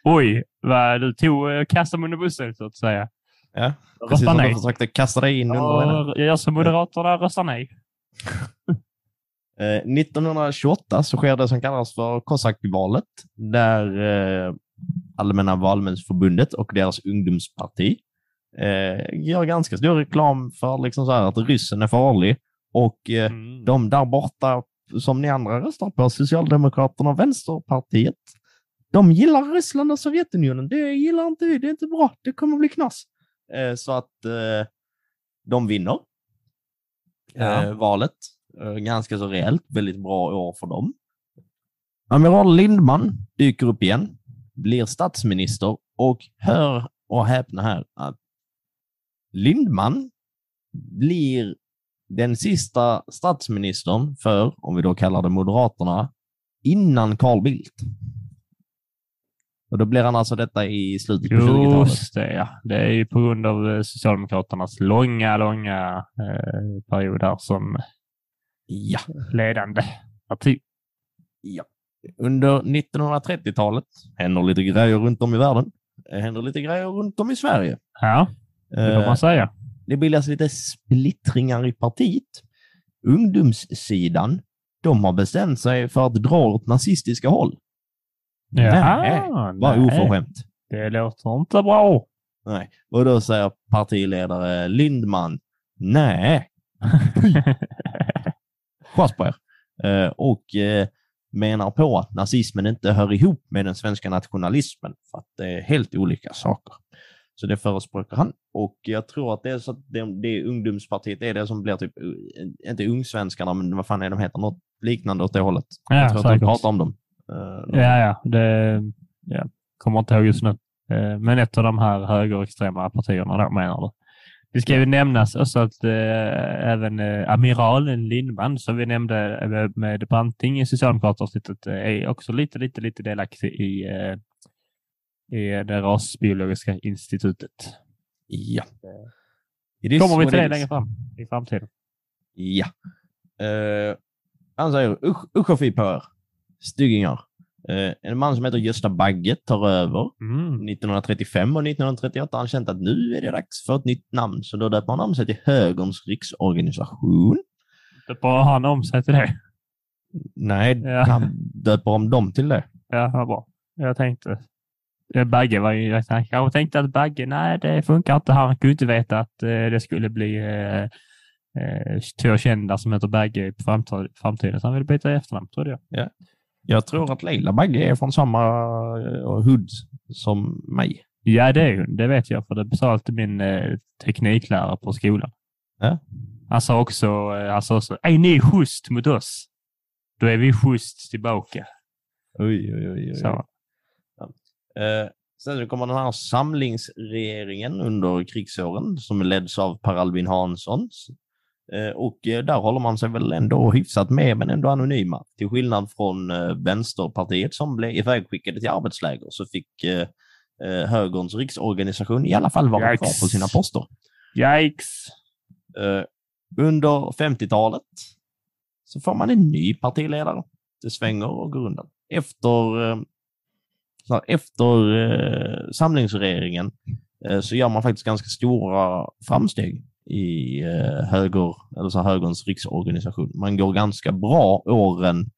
Oj, vad du tog eh, kastade mig under bussen, så att säga. Ja, Jag Precis som nej. du försökte kasta dig in under henne. Ja, jag gör som Moderaterna, röstar nej. Eh, 1928 så sker det som kallas för Kosackvalet, där eh, Allmänna valmänsförbundet och deras ungdomsparti eh, gör ganska stor reklam för liksom så här att ryssen är farlig och eh, Mm. de där borta som ni andra röstar på, Socialdemokraterna och Vänsterpartiet, de gillar Ryssland och Sovjetunionen. Det gillar inte vi, det är inte bra, det kommer bli knas. Eh, så att eh, de vinner Ja. eh, valet. Ganska så rejält, väldigt bra år för dem. Amiral Lindman dyker upp igen, blir statsminister och hör och häpna här att Lindman blir den sista statsministern för, om vi då kallar det Moderaterna, innan Carl Bildt. Och då blir han alltså detta i slutet på 20-talet. Just det, ja. Det är ju på grund av eh, Socialdemokraternas långa, långa eh, period här som Ja. ledande parti. Ja. Under 1930-talet händer lite grejer runt om i världen. Det händer lite grejer runt om i Sverige. Ja, det får Eh, man säga. Det bildas lite splittringar i partiet. Ungdomssidan, de har bestämt sig för att dra åt nazistiska håll. Nej, Vad nej, oförskämt. Det låter inte bra. Nej. Och då säger partiledare Lindman, nej, [LAUGHS] skärp på er. Eh, och eh, menar på att nazismen inte hör ihop med den svenska nationalismen, för att det är helt olika saker. Så det förespråkar han. Och jag tror att det är så att det, det ungdomspartiet är det som blir typ, eh, inte ungsvenskarna, men vad fan är de heter, något liknande åt det hållet. Ja, jag tror att de säkert. pratar om dem. Eh, Ja, ja. Det ja, kommer inte ihåg just nu. Eh, Men ett av de här högerextrema partierna då, menar du. Det ska ju nämnas också att eh, även eh, amiralen Lindman, som vi nämnde eh, med Branting i Socialdemokraterna-avsnittet, är också lite, lite, lite delaktig i, eh, i det rasbiologiska institutet. Ja. Kommer vi till det längre fram i framtiden? Ja. Uh, han säger usch, usch och fy på er. Styggingar. Eh, en man som heter Gösta Bagge tar över Mm. 1935 och 1938 har han känt att nu är det dags för ett nytt namn, så då döper han om sig till Högerns riksorganisation. Bara han om sig till det. Nej, Ja. han döper om dem till det. Ja, vad bra. Jag tänkte... eh, Bagge var ju... Jag kanske tänkte att Bagge, nej det funkar inte. Han kunde inte veta att eh, det skulle bli eh, eh, två kända som heter Bagge i framtid- framtiden. Så han ville byta efternamn, trodde jag. Jag tror att Leila Bagge är från samma uh, hood som mig. Ja, det är hon. Det vet jag, för det sa alltid min eh, tekniklärare på skolan. Ja. Han sa också, eh, han sa också, är ni schysst mot oss? Då är vi schysst tillbaka. Oj, oj, oj. oj. Så. Eh, sen så kommer den här samlingsregeringen under krigsåren som leds av Per Albin Hansson. Eh, och eh, där håller man sig väl ändå hyfsat med, men ändå anonyma. Till skillnad från eh, Vänsterpartiet som blev ivägskickade till arbetsläger så fick högerns riksorganisation i alla fall vara kvar Yikes. på sina poster. Yikes! Under 50-talet så får man en ny partiledare. Det svänger och går undan. Efter, efter samlingsregeringen så gör man faktiskt ganska stora framsteg i eh, höger, eller så högerns riksorganisation. Man går ganska bra åren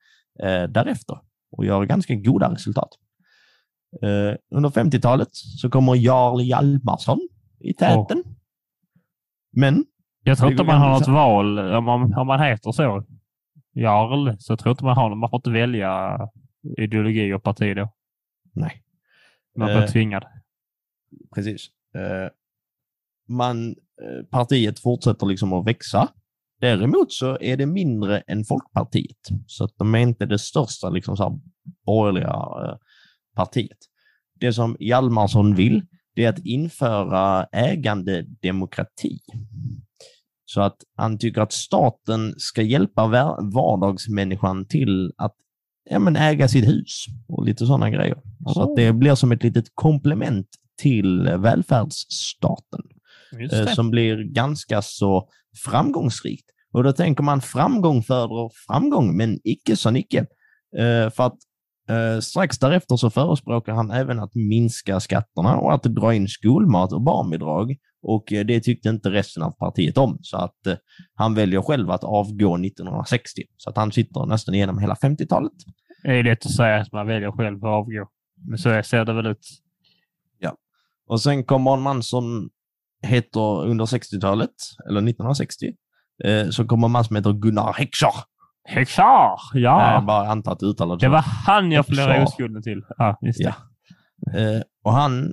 eh, därefter och gör ganska goda resultat. Eh, under 50-talet så kommer Jarl Hjalmarsson i täten. Men Jag tror inte man har något val om man, om man heter så. Jarl, så jag tror inte man har Man får inte välja ideologi och parti då. nej, Man blir Eh. tvingad. precis. Eh, man, partiet fortsätter liksom att växa. Däremot så är det mindre än Folkpartiet, så att de är inte det största liksom så borgerliga eh, partiet. Det som Hjalmarsson vill, det är att införa ägandedemokrati. Så att han tycker att staten ska hjälpa var- vardagsmänniskan till att ja, men äga sitt hus och lite sådana grejer. Så att det blir som ett litet komplement till välfärdsstaten eh. Som blir ganska så framgångsrikt. Och då tänker man framgång föder framgång, men icke så icke. Eh, för att eh, strax därefter så förespråkar han även att minska skatterna och att dra in skolmat och barnbidrag. Och eh, det tyckte inte resten av partiet om, så att eh, han väljer själv att avgå 1960. Så att han sitter nästan igenom hela 50-talet. Det är lätt att säga att man väljer själv att avgå. Men så ser det väl ut. Och sen kommer en man som heter under 60-talet, eller 1960, eh, så kommer en man som heter Gunnar Heckscher. Jag Ja! bara antar att uttalet Det var han jag förlorade oskulden till. Ja, just det. Ja. Eh, och han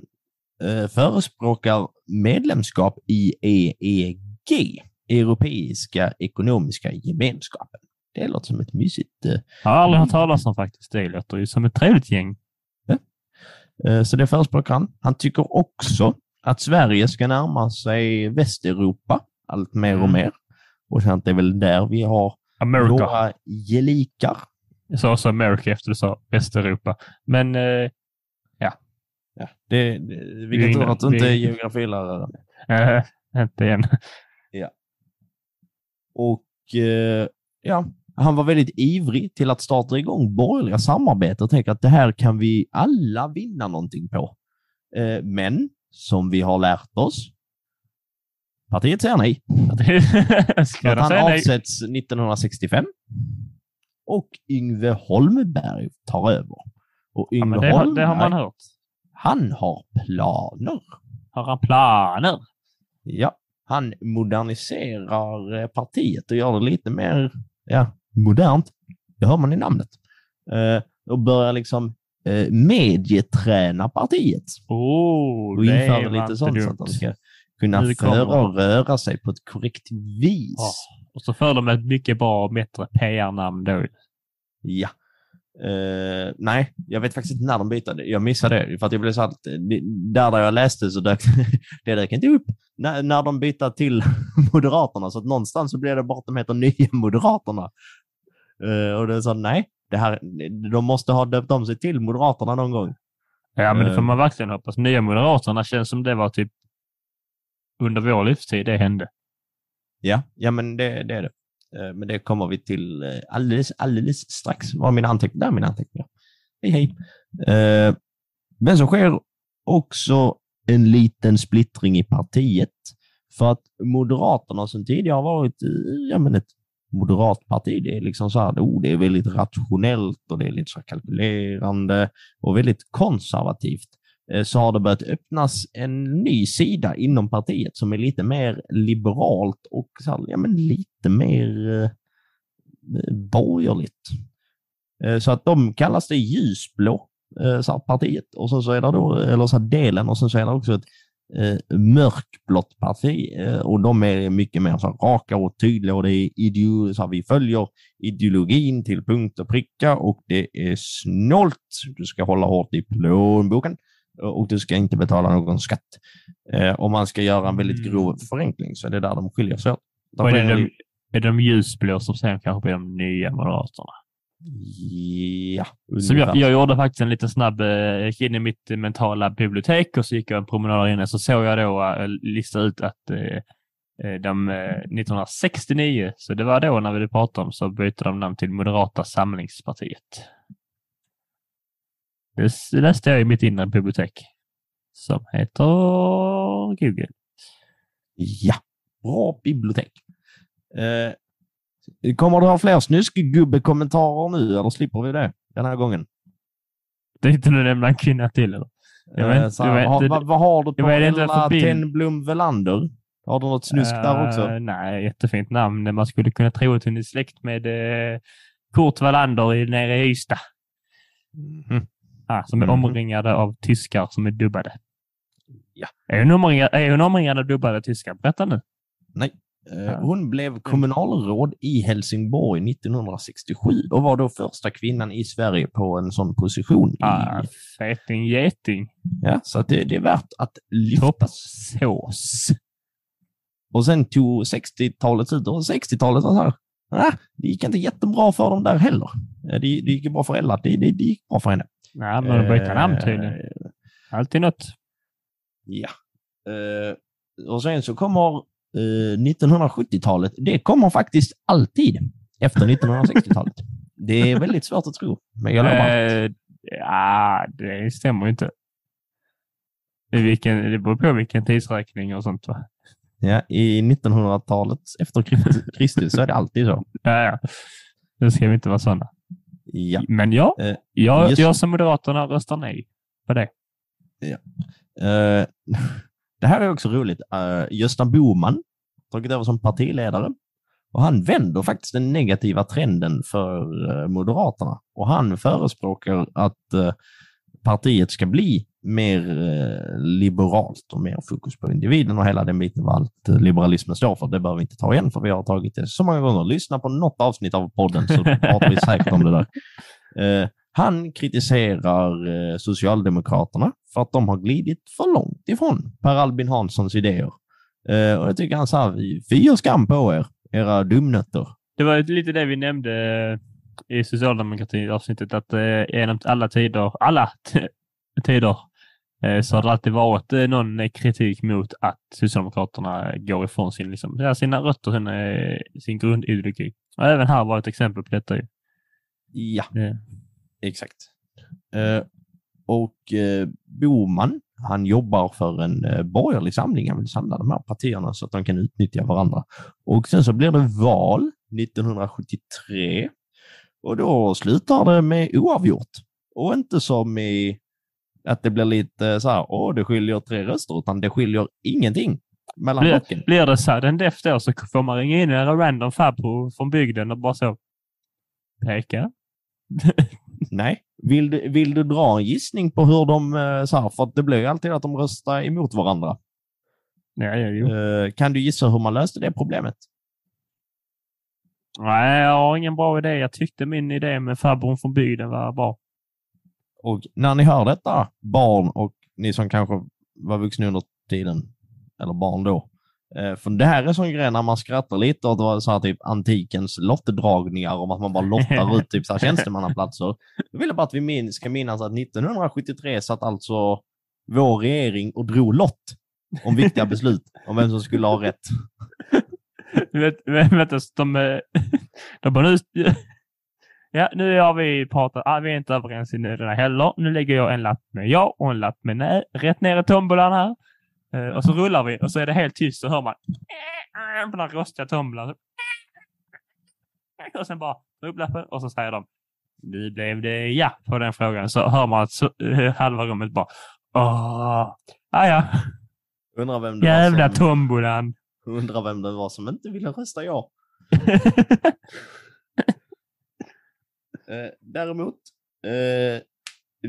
eh, förespråkar medlemskap i EEG, Europeiska ekonomiska gemenskapen. Det låter som ett mysigt... Eh, Jag har aldrig hört talas om faktiskt. Det låter ju som ett trevligt gäng. eh, så det förespråkar han. Han tycker också att Sverige ska närma sig Västeuropa allt mer och Mm. mer. Och sen att det är väl där vi har America. våra gelikar. Jag sa också America efter du sa Västeuropa. Men eh, Ja, det, det, vi Vi- kan tro att du inte är geografilärare. eh, inte igen. Och eh, ja, han var väldigt ivrig till att starta igång borgerliga samarbeten och tänker att det här kan vi alla vinna någonting på. Eh, men som vi har lärt oss, partiet säger nej. [LAUGHS] Ska att han säga nej? avsätts 1965 och Yngve Holmberg tar över. Och Ja, Yngve men det, Holmberg, det har man hört. han har planer. Har han planer? Ja, han moderniserar eh, partiet och gör det lite mer ja, modernt. Det hör man i namnet. Eh, och börjar liksom eh, medieträna partiet. Oh, Och det inför var lite sånt så att de ska kunna föra och röra sig på ett korrekt vis. Ja. Och så för de ett mycket bra och bättre PR-namn då. Ja. Eh, nej, jag vet faktiskt inte när de bytte. Jag missade det. För att jag blev så att, eh, där där jag läste så dök [LAUGHS] det dök inte upp när, när de bytte till [LAUGHS] Moderaterna. Så att någonstans så blev det bara att de heter Nya Moderaterna. Eh, och det så, nej, det här, de måste ha döpt om sig till Moderaterna någon gång. Ja, men det får Eh. man verkligen hoppas. Nya Moderaterna känns som det var typ under vår livstid det hände. Ja, ja men det, det är det. Eh, Men det kommer vi till eh, alldeles, alldeles strax. Var mina anteckningar? Där är mina anteckningar. Hej, hej. Men så sker också en liten splittring i partiet. För att Moderaterna som tidigare har varit ja, men ett moderat parti, det är liksom så här, oh, det är väldigt rationellt och det är lite så kalkylerande och väldigt konservativt eh, så har det börjat öppnas en ny sida inom partiet som är lite mer liberalt och så här, ja, men lite mer eh, eh, borgerligt. Eh, så att de kallas det ljusblå, eh, så här, partiet. Och sen så är det då, eller så här, delen, och sen så är det också ett eh, mörkblått parti eh, och de är mycket mer så raka och tydliga och det är ideo, så här, vi följer ideologin till punkt och pricka och det är snålt. Du ska hålla hårt i plånboken och du ska inte betala någon skatt. Eh, om man ska göra en väldigt Mm. grov förenkling så är det där de skiljer sig åt. Är, det de, är det de ljusblå som sen kanske blir de nya Moderaterna? Ja, Som jag, ungefär. jag gjorde faktiskt en liten snabb, eh, jag gick in i mitt mentala bibliotek och så gick jag en promenad där inne så såg jag då äh, lista ut att eh, eh, de eh, 1969, så det var då när vi pratade om, så bytte de namn till Moderata samlingspartiet. Det läste jag i mitt inre bibliotek som heter Google. Ja, bra bibliotek. Eh, kommer du ha fler snuskgubbe-kommentarer nu eller slipper vi det den här gången? Tänkte du nämna en kvinna till eller? Jag vet- Eh, så jag vet vad, vad har du på förbi- Tenblom Velander? Har du något snusk där också? Eh, nej, jättefint namn. Man skulle kunna tro att hon är släkt med eh, Kurt Wallander i, nere i Ystad. Mhm. Ah, som är Mhm. omringade av tyskar som är dubbade. Ja. Är hon omringad, är hon omringad av dubbade tyskar? Berätta nu. Eh, Hon blev kommunalråd i Helsingborg 1967 och var då första kvinnan i Sverige på en sån position. Ah, feting geting. ja, så det, det är värt att lyfta. Sås. Och sen tog 60-talet slut och 60-talet var så här. Ah, det gick inte jättebra för dem där heller. Eh, Det, det gick bra för Ella. Det, det, det gick bra för henne. Nej, men hon bytte namn Eh, tydligen. Alltid något. Ja. Eh, och sen så kommer eh, 1970-talet. Det kommer faktiskt alltid efter 1960-talet. Det är väldigt svårt att tro, men jag lovar. Eh, ja, det stämmer ju inte. I vilken, det beror på vilken tidsräkning och sånt va? Ja, I 1900-talet efter Krist- [LAUGHS] Kristus så är det alltid så. Ja, ja. Nu ska vi inte vara sådana. Ja. Men ja, Eh, jag, jag som Moderaterna röstar nej på det. Eh, det här är också roligt. Uh, Gösta Boman tagit över som partiledare och han vänder faktiskt den negativa trenden för eh, Moderaterna och han förespråkar att eh, partiet ska bli mer liberalt och mer fokus på individen och hela den biten vad allt liberalismen står för. Det behöver vi inte ta igen för vi har tagit det så många gånger. Lyssna på något avsnitt av podden så pratar vi säkert om det där. [LAUGHS] Han kritiserar eh, Socialdemokraterna för att de har glidit för långt ifrån Per Albin Hanssons idéer. Eh, och jag tycker han sa, fy och skam på er, era dumnötter. Det var lite det vi nämnde eh, i socialdemokrati-avsnittet, att genom alla tider, alla [LAUGHS] tider, så har det alltid varit någon kritik mot att Socialdemokraterna går ifrån sin, liksom, sina rötter, sin, sin grundideologi. Och även här var ett exempel på detta. Ja, exakt. Eh, och eh, Boman, han jobbar för en eh, borgerlig samling. Han vill samla de här partierna så att de kan utnyttja varandra. Och sen så blir det val 1973 och då slutar det med oavgjort. Och inte som i att det blir lite så här, åh, det skiljer tre röster, utan det skiljer ingenting mellan Blir- blocken. Blir det sudden death då så får man ringa in en random farbror från bygden och bara så peka. [LAUGHS] Nej. Vill du, vill du dra en gissning på hur de, eh, så här, för att det blir ju alltid att de röstar emot varandra. Ja, ja, jo. Eh, Kan du gissa hur man löste det problemet? Nej, jag har ingen bra idé. Jag tyckte min idé med farbrorn från bygden var bra. Och när ni hör detta, barn och ni som kanske var vuxna under tiden, eller barn då, Eh, för det här är sån grej när man skrattar lite åt vad så här, typ antikens lottdragningar om att man bara lottar ut typ så här tjänstemannaplatser. Då vill jag bara att vi min, ska minnas att 1973 satt alltså vår regering och drog lott om viktiga beslut om vem som skulle ha rätt. [LAUGHS] Vet, vänta, de, eh, de bara nu... [LAUGHS] Ja, nu har vi pratat. Ah, vi är inte överens i den här heller. Nu lägger jag en lapp med ja och en lapp med nej. Rätt ner i tombolan här. Eh, och så rullar vi och så är det helt tyst så hör man på den rostiga tombolan. [LAUGHS] Och sen bara dra upp lappen och så säger de nu blev det ja på den frågan. Så hör man att så, eh, halva rummet bara åh, ah, ja, Undrar vem det jävla var som, tombolan. undrar vem det var som inte ville rösta ja. [LAUGHS] Eh, däremot, eh,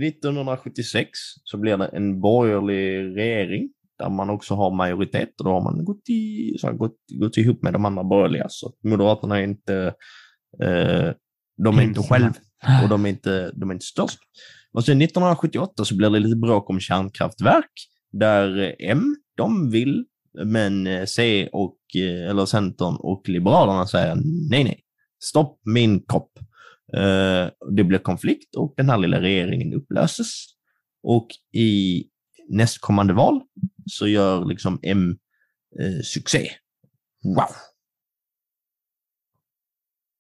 1976 så blir det en borgerlig regering där man också har majoritet och då har man gått, i, så har gått, gått ihop med de andra borgerliga. Så Moderaterna är inte, eh, de är inte själv och de är inte, de är inte störst. Och sen 1978 så blir det lite bråk om kärnkraftverk där eh, M, de vill, men eh, C och, eh, eller Centern och Liberalerna säger nej, nej. Stopp min kopp. Eh, det blir konflikt och den här lilla regeringen upplöses. Och i nästkommande val så gör liksom M eh, succé. Wow!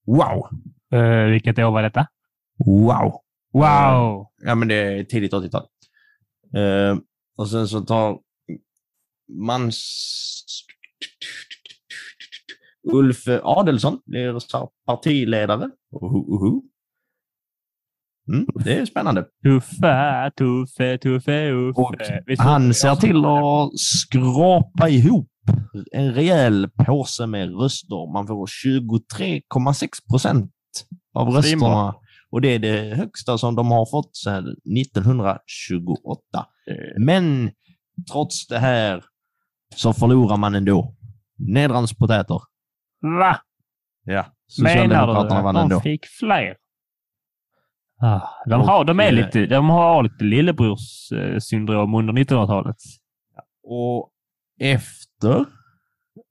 Wow! Uh, vilket år var detta? Wow! Wow! Ja, men det är tidigt 80-tal. Eh, och sen så tar man... Ulf Adelsson blir partiledare. Uhu, uhu. Mm, det är spännande. Tuffe, Tuffe, Tuffe, Och Uffe. Han ser till att skrapa ihop en rejäl påse med röster. Man får 23,6 procent av rösterna. Och det är det högsta som de har fått sedan 1928. Eh, Men trots det här så förlorar man ändå. Nedrans potäter. Va? Ja. Menar du att de fick fler? Ah, de, har, de, är eh, lite, de har lite lillebrorssyndrom under 1900-talet. Och efter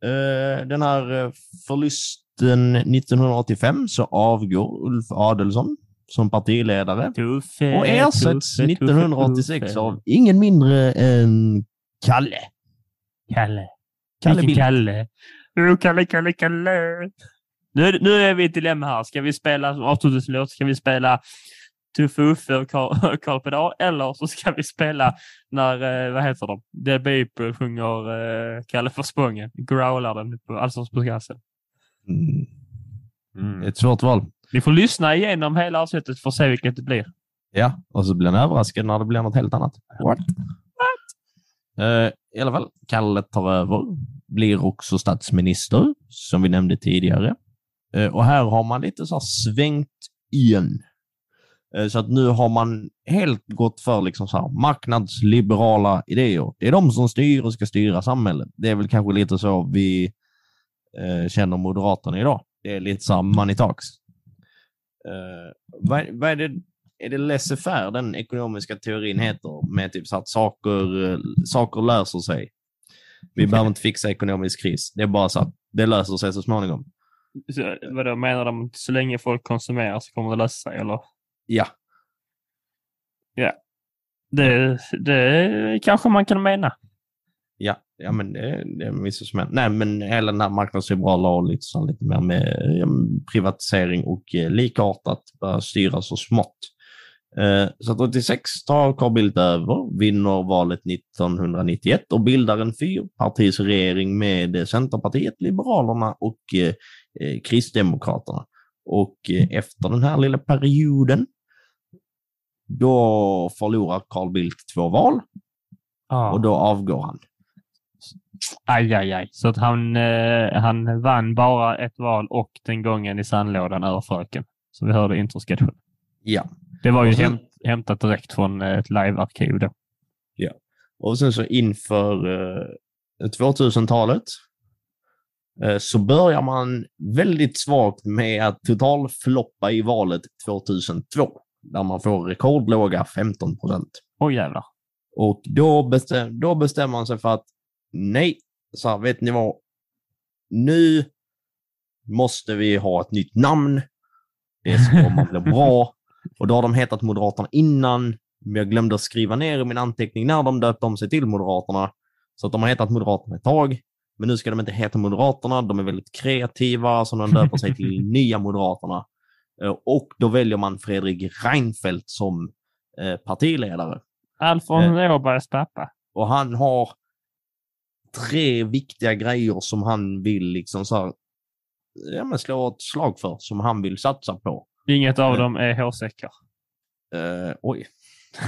eh, den här eh, förlusten 1985 så avgår Ulf Adelsson som partiledare Tuffe, och ersätts Tuffe, 1986 Tuffe. av ingen mindre än Kalle. Kalle. Kalle Vilken. Kalle? Oh, Kalle, Kalle, Kalle. Nu, nu är vi i ett dilemma här. Ska vi spela avslutningslåt? Ska vi spela Tuffe Uffe och Karl [LAUGHS] Pedal? Eller så ska vi spela när, eh, vad heter de? The Beeple sjunger eh, Kalle för Spången. Growlar den på Allsångs på gassen. Mm. Det är ett svårt val. Ni får lyssna igenom hela avsnittet för att se vilket det blir. Ja, och så blir han överraskad när det blir något helt annat. What? Eh, I alla fall, Kalle tar över, blir också statsminister, som vi nämnde tidigare. Eh, och här har man lite så här svängt igen. Eh, så att nu har man helt gått för liksom så här marknadsliberala idéer. Det är de som styr och ska styra samhället. Det är väl kanske lite så vi eh, känner Moderaterna idag. Det är lite så här money talks. Eh, vad, vad är det är det laissez-faire den ekonomiska teorin heter med typ så att saker, saker löser sig. Vi behöver inte fixa ekonomisk kris. Det är bara så att det löser sig så småningom. Så, vadå, menar de att så länge folk konsumerar så kommer det lösa sig? Eller? Ja, Det, det kanske man kan mena. ja, ja men det, det är vissa som är. Nej, men hela den här marknadsliberala och lite, så, lite mer med ja, privatisering och eh, likartat börja styra så smått. Eh, så att 86 tar Carl Bildt över, vinner valet 1991 och bildar en fyrpartisregering med Centerpartiet, Liberalerna och eh, eh, Kristdemokraterna. Och eh, efter den här lilla perioden, då förlorar Carl Bildt två val Ja. och då avgår han. Aj, aj, aj. Så att han, eh, han vann bara ett val och den gången i sandlådan över fröken. Som vi hörde i introsketchen. Ja. Det var ju sen- hämt, hämtat direkt från eh, ett live-arkiv då. Och sen så inför eh, 2000-talet eh, så börjar man väldigt svagt med att totalfloppa i valet 2002. Där man får rekordlåga 15 procent. Oj jävlar. Och då, bestäm, då bestämmer man sig för att nej, så här, vet ni vad? Nu måste vi ha ett nytt namn. Det ska man bli bra. [LAUGHS] Och då har de hetat Moderaterna innan. Men jag glömde att skriva ner i min anteckning när de döpte om sig till Moderaterna. Så att de har hetat Moderaterna ett tag. Men nu ska de inte heta Moderaterna. De är väldigt kreativa, så de döper sig till [LAUGHS] Nya Moderaterna. Eh, Och då väljer man Fredrik Reinfeldt som eh, partiledare. Alfons Åbergs pappa. Och han har tre viktiga grejer som han vill liksom så här, ja, men slå ett slag för, som han vill satsa på. Inget av Eh. dem är hårsäckar. Eh, oj,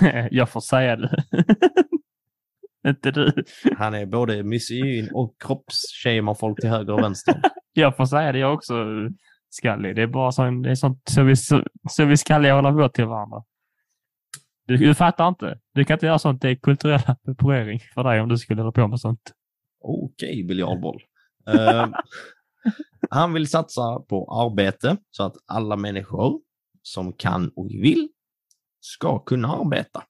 [LAUGHS] Jag får säga det. [LAUGHS] Inte du. han är både misogyn och kroppsshamar folk till höger och vänster. [LAUGHS] Jag får säga det jag också, skallig. Det är bara sån, det är sånt, så, vi, så, så vi skalliga håller på till varandra. Du, du fattar inte. Du kan inte göra sånt. Det är kulturell appropriering för dig om du skulle hålla på med sånt. Okej, biljardboll. Eh, [LAUGHS] han vill satsa på arbete så att alla människor som kan och vill ska kunna arbeta.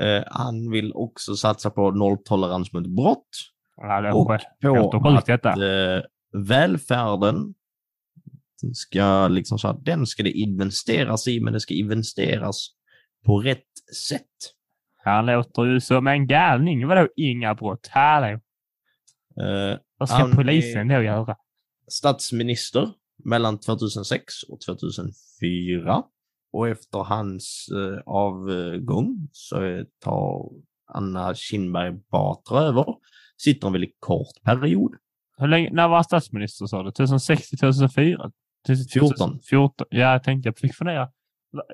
Eh, han vill också satsa på nolltolerans mot brott Ja, och på att eh, välfärden ska liksom så här, den ska det investeras i, men det ska investeras på rätt sätt. Han låter ju som en galning. Vadå inga brott? Hallå? Eh, Vad ska polisen då göra? statsminister mellan 2006 och 2004. Och efter hans eh, avgång så eh, tar Anna Kinberg Batra över. Sitter en väldigt kort period. Hur länge, när var statsminister sa du? 2006 till 2004? 14. 14. Ja, jag tänkte jag fick fundera.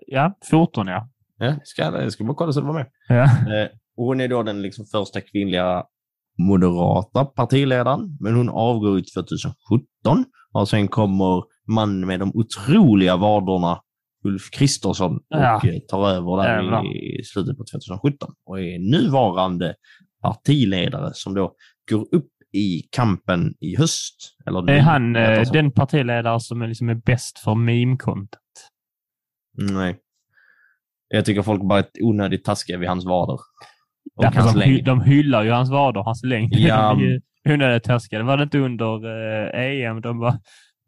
Ja, 14 ja. Ja, ska, jag ska bara kolla så du var med. ja. Eh, hon är då den liksom första kvinnliga moderata partiledaren, men hon avgår ju 2017. Och sen kommer man med de otroliga vaderna, Ulf Kristersson, och Ja. eh, tar över där Jävlar. i slutet på 2017 och är nuvarande partiledare som då går upp i kampen i höst. Eller Är nu, han eh, sagt. den partiledare som är, liksom är bäst för meme-content? Nej. Jag tycker folk bara är onödigt taskiga vid hans vader. Och Därför hans de, hy- de hyllar ju hans vader, hans längd. Ja. [LAUGHS] Onödigt taskiga. Var det inte under eh, EM de var...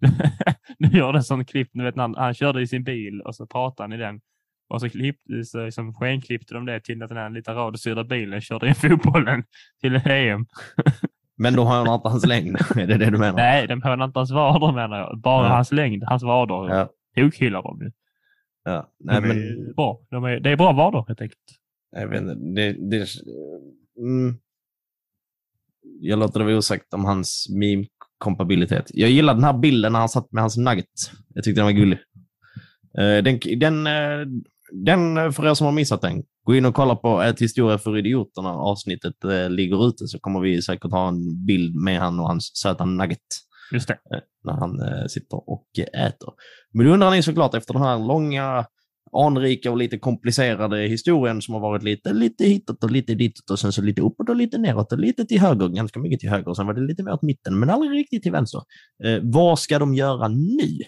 [LAUGHS] nu gör det en sån klipp, du vet han, han körde i sin bil och så pratade han i den. Och så, klipp, så liksom skenklippte de det till att den här lite radiostyrda bilen körde in fotbollen till EM. [LAUGHS] Men då har han inte hans längd. [LAUGHS] är det det du menar? Nej, de hånar inte hans vader menar jag. Bara Ja. hans längd, hans vader. Ja. Tokhyllar de ju. Ja. De Nej, är men bra. De är, det är bra vader helt enkelt. jag vet inte. Det, det, mm, jag låter det vara osagt om hans meme-kompabilitet. Jag gillar den här bilden när han satt med hans nugget. Jag tyckte den var gullig. Eh, Den, den, eh, den, för er som har missat den, gå in och kolla på ett historia för idioterna. Avsnittet eh, ligger ute så kommer vi säkert ha en bild med han och hans söta nugget Just det. eh, när han eh, sitter och eh, äter. Men då undrar ni såklart efter den här långa, anrika och lite komplicerade historien som har varit lite, lite hitåt och lite ditåt och sen så lite uppåt och lite neråt och lite till höger, ganska mycket till höger och sen var det lite mer åt mitten men aldrig riktigt till vänster. Eh, vad ska de göra nu?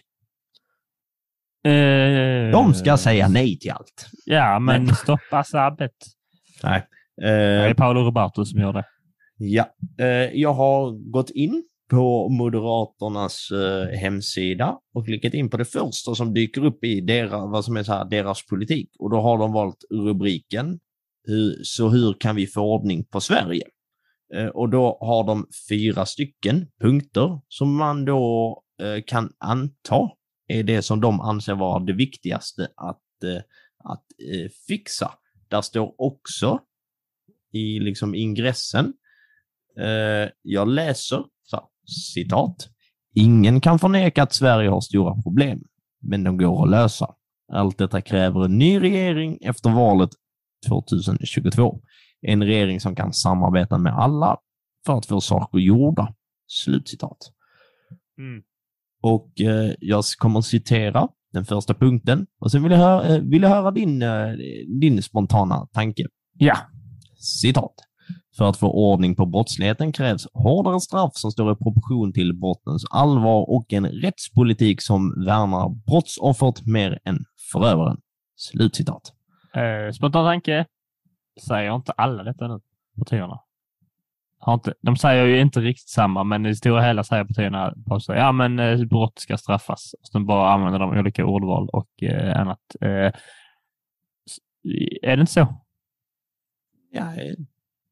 De ska säga nej till allt. Ja, men Nej. stoppa sabbet. Nej. Det är Eh, Paolo Roberto som gör det. Ja, eh, jag har gått in på Moderaternas eh, hemsida och klickat in på det första som dyker upp i deras, vad som är så här, deras politik. Och då har de valt rubriken Så hur kan vi få ordning på Sverige? Eh, och då har de fyra stycken punkter som man då eh, kan anta är det som de anser vara det viktigaste att, eh, att eh, fixa. Där står också i liksom ingressen eh, jag läser, så, här, citat. Ingen kan förneka att Sverige har stora problem, men de går att lösa. Allt detta kräver en ny regering efter valet 2022. En regering som kan samarbeta med alla för att få saker gjorda. Slutcitat. Mm. Och eh, jag kommer att citera den första punkten och sen vill jag höra, eh, vill jag höra din, eh, din spontana tanke. Ja. Citat. För att få ordning på brottsligheten krävs hårdare straff som står i proportion till brottens allvar och en rättspolitik som värnar brottsoffret mer än förövaren. Slutcitat. Eh, spontan tanke. Säger inte alla detta nu, partierna? Har inte, de säger ju inte riktigt samma, men i det stora hela säger partierna så, ja men eh, brott ska straffas. Och sen bara använder de olika ordval och eh, annat. Eh, är det inte så? Ja,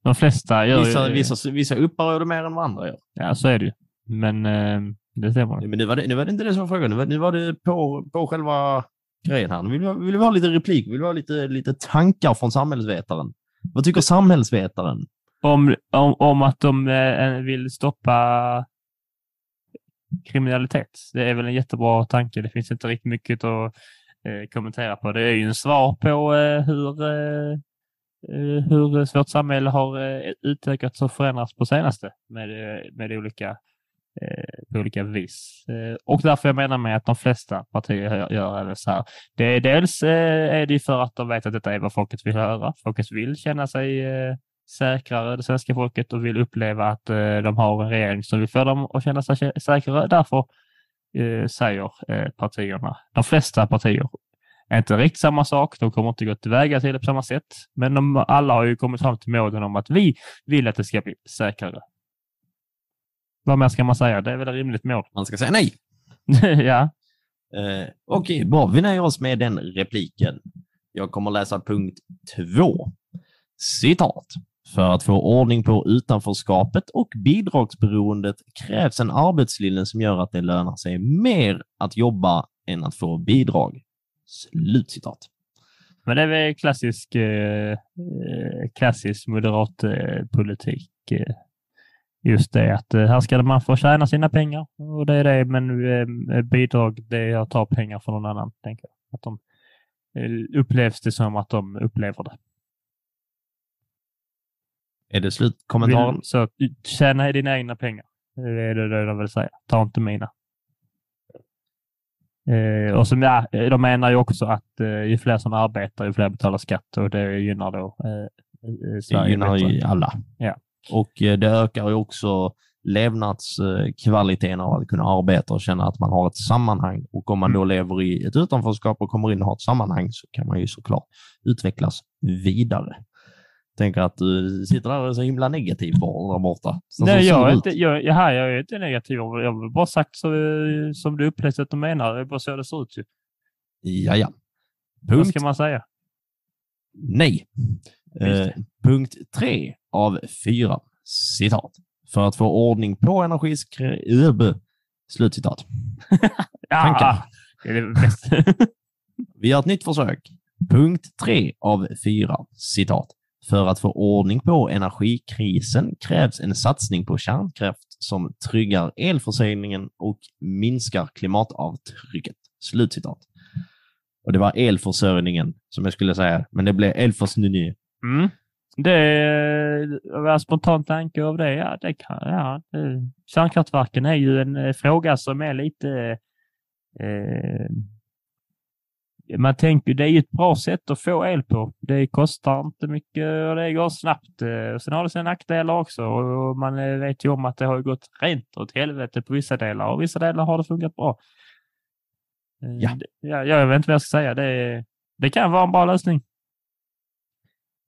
De flesta gör vissa, ju... vissa, vissa upprör det mer än vad andra gör. Ja, så är det ju. Men eh, det stämmer. Men nu var det, nu var det inte det som var frågan. Nu var, nu var det på, på själva grejen här. Nu vill vi, vill vi ha lite replik, vill vi ha lite, lite tankar från samhällsvetaren. Vad tycker samhällsvetaren? Om, om, om att de eh, vill stoppa kriminalitet. Det är väl en jättebra tanke. Det finns inte riktigt mycket att eh, kommentera på. Det är ju en svar på eh, hur, eh, eh hur vårt samhälle har eh, utökats och förändrats på senaste med, eh, med olika, på olika vis. Och därför jag menar med att de flesta partier gör- även så här. Det är dels är det ju för att de vet att detta är vad folket vill höra. Folket vill känna sig eh, säkrare, det svenska folket, och vill uppleva att eh, de har en regering som vill få dem att känna sig säkrare. Därför eh, säger eh, partierna, de flesta partier, inte riktigt samma sak. De kommer inte gå tillväga till det på samma sätt. Men de alla har ju kommit fram till målen om att vi vill att det ska bli säkrare. Vad mer ska man säga? Det är väl ett rimligt mål. Man ska säga nej. [LAUGHS] ja, Eh, Okej, bra. Vi nöjer oss med den repliken. Jag kommer läsa punkt två. Citat. För att få ordning på utanförskapet och bidragsberoendet krävs en arbetslinje som gör att det lönar sig mer att jobba än att få bidrag. Slutcitat. Men det är väl klassisk, eh, eh, klassisk moderat eh, politik. Eh, just det att eh, här ska man få tjäna sina pengar och det är det, men eh, bidrag det är att ta pengar från någon annan. Tänker jag. Att de, upplevs det som att de upplever det. Är det slutkommentaren? Så tjäna dina egna pengar. Det är det, de vill säga. Ta inte mina. Eh, och som, ja, de menar ju också att eh, ju fler som arbetar, ju fler betalar skatt och det gynnar då eh, Sverige. Det gynnar ju alla. Ja. Och eh, det ökar ju också levnadskvaliteten av att kunna arbeta och känna att man har ett sammanhang. Och om man då lever i ett utanförskap och kommer in och har ett sammanhang så kan man ju såklart utvecklas vidare. Tänker att du sitter där och är så himla negativ bara där borta. Så Nej, jag är, inte, jag, jaha, jag är inte negativ. Jag har bara sagt så, som du upplevt att de menar. Det är bara så det ser ut. Ja, ja. Vad ska man säga? Nej. Eh, punkt tre av fyra. Citat. För att få ordning på energiskri... Slutcitat. [LAUGHS] Ja, det är det bästa. [LAUGHS] Vi gör ett nytt försök. Punkt tre av fyra. Citat. För att få ordning på energikrisen krävs en satsning på kärnkraft som tryggar elförsörjningen och minskar klimatavtrycket. Slutcitat. Och det var elförsörjningen som jag skulle säga, men det blev elförsörjning. Mm. Det var en spontan tanke av det. Ja, det kan, ja, det, kärnkraftverken är ju en eh, fråga som är lite... Eh, man tänker det är ju ett bra sätt att få el på. Det kostar inte mycket och det går snabbt. Eh, Sen har det sina nackdelar också och man eh, vet ju om att det har gått rent åt helvete på vissa delar och vissa delar har det funkat bra. Eh, Ja. det- ja jag vet inte vad jag ska säga. Det, det kan vara en bra lösning.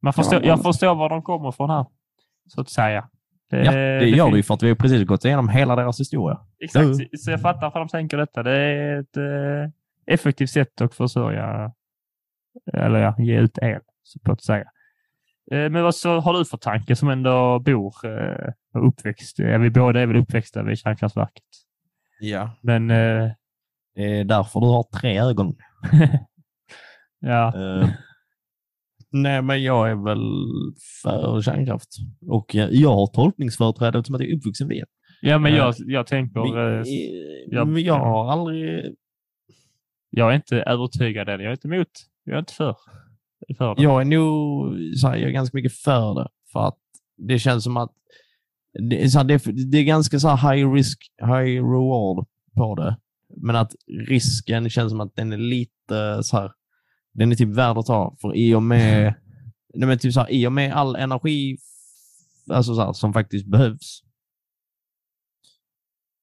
Man förstår, jag förstår var de kommer från här, så att säga. Ja, det gör det fin- ju för att vi har precis gått igenom hela deras historia. Exakt, så jag fattar varför de tänker detta. Det är ett effektivt sätt att försörja, eller ja, ge ut el, så att säga. Eh, men vad så har du för tanke som ändå bor eh, och uppväxt? Ja, vi båda är väl uppväxta vid kärnkraftverket. Ja. Men eh, Det är därför du har tre ögon. [LAUGHS] ja, Eh, nej, men jag är väl för kärnkraft. Och jag, jag har tolkningsföreträde eftersom att jag är uppvuxen vid ja, men eh, jag, jag tänker, Vi- jag- jag har aldrig... jag är inte övertygad än. Jag är inte emot. Jag är inte för. för det. Jag är nog här, jag är ganska mycket för det. För att det känns som att det är, så här, det är, det är ganska så här high risk, high reward på det. Men att risken känns som att den är lite så här, den är typ värd att ta. För i och med, [LAUGHS] nej men typ så här, i och med all energi alltså så här, som faktiskt behövs.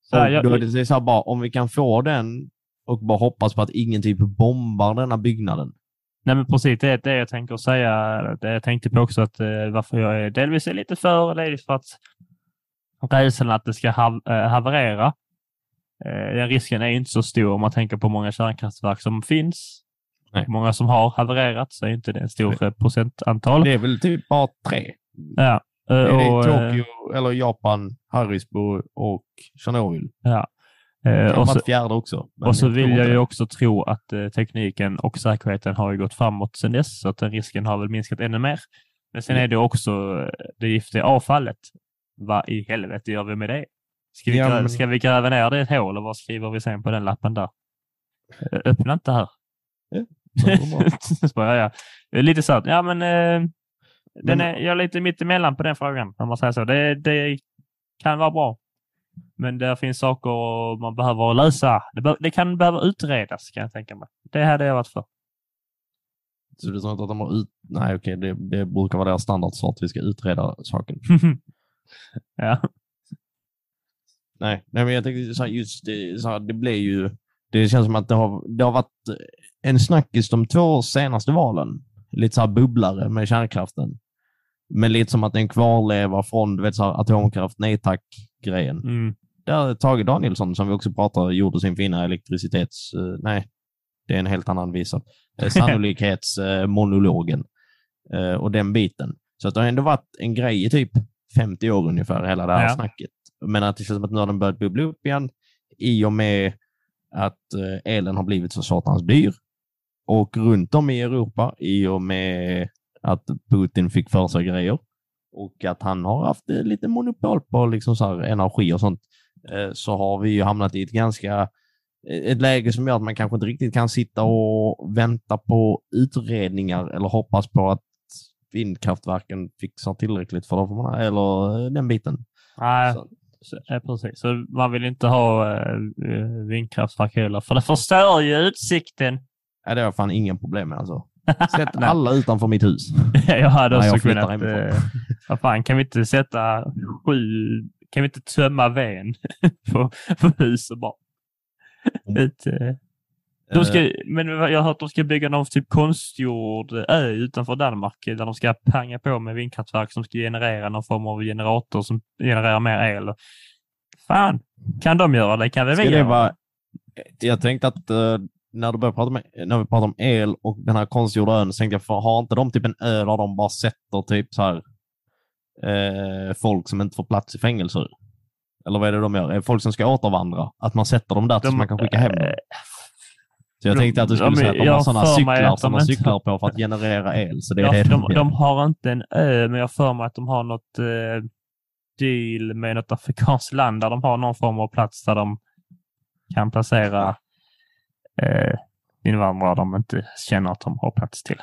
Så här, jag- då är det så bara, om vi kan få den och bara hoppas på att ingen typ bombar denna byggnaden. Nej, men precis. Det är det jag tänker säga. Det jag tänkte på också att eh, varför jag är delvis är lite för, det är för att rädslan att det ska hav, eh, haverera. Eh, den risken är inte så stor om man tänker på många kärnkraftverk som finns. Nej. Många som har havererat så är inte det en stor eh, procentantal. Det är väl typ bara tre. Ja. Det är och, eh, Tokyo, eller Japan, Harrisburg och Tjernobyl. Eh, och så, fjärde också. och så vill jag ju också tro att eh, tekniken och säkerheten har ju gått framåt sedan dess, så att den risken har väl minskat ännu mer. Men sen är det också eh, det giftiga avfallet. Vad i helvete gör vi med det? Ska vi, Ja, grä, men- ska vi gräva ner det i ett hål och vad skriver vi sen på den lappen där? Eh, Öppna inte här. ja, [LAUGHS] ja. Lite så. att, Ja, men, eh, den är, jag är lite mitt emellan på den frågan, om man säger så. Det, det kan vara bra. Men det finns saker man behöver lösa. Det, be, det kan behöva utredas, kan jag tänka mig. Det hade jag varit för. Så du tror inte att de har ut... Nej, okej, det, det brukar vara deras standardsvar att vi ska utreda saken. [LAUGHS] ja. Nej, nej men jag tänkte så här, just det, så här, det blir ju... Det känns som att det har, det har varit en snackis de två senaste valen. Lite så här bubblare med kärnkraften. Men lite som att det är en kvarleva från du vet, så här, atomkraft, nej tack-grejen. Mm. där Tage Danielsson, som vi också pratade gjorde sin fina elektricitets... eh, nej, det är en helt annan visa. Eh, [LAUGHS] Sannolikhetsmonologen eh, och den biten. Så att det har ändå varit en grej i typ 50 år ungefär, hela det här Ja. snacket. Men att det känns som att nu har den börjat bubbla upp igen i och med att elen har blivit så satans dyr. Och runt om i Europa i och med att Putin fick för sig grejer och att han har haft eh, lite monopol på liksom så här energi och sånt, eh, så har vi ju hamnat i ett ganska eh, ett läge som gör att man kanske inte riktigt kan sitta och vänta på utredningar eller hoppas på att vindkraftverken fixar tillräckligt för dem, eller den biten. Nej, Så, precis. Så man vill inte ha vindkraftverk heller, för det förstör ju utsikten. ja, det har jag fan ingen problem med alltså. Sätt alla utanför mitt hus. [LAUGHS] jag hade också jag kunnat... hemifrån. Eh, vad fan, kan vi inte sätta sju... Kan vi inte tömma ven [LAUGHS] på, på huset bara? Mm. Ett, eh, de ska, men jag har hört att de ska bygga någon typ konstgjord ö utanför Danmark där de ska panga på med vindkraftverk som ska generera någon form av generator som genererar mer el. Fan, kan de göra det kan vi Ska det göra? vara... Jag tänkte att eh, när, du började prata med, när vi pratade om el och den här konstgjorda ön så tänkte jag, för, har inte de typ en ö där de bara sätter typ så här eh, folk som inte får plats i fängelser? Eller vad är det de gör? Folk som ska återvandra? Att man sätter dem där så man kan skicka hem dem? Så jag de- tänkte att du skulle de- säga att de jag har sådana cyklar som de de cyklar på för att generera el. Så det är Ja, det de, de har inte en ö, men jag för mig att de har något eh, deal med något afrikanskt land där de har någon form av plats där de kan placera eh, invandrare de inte känner att de har plats till.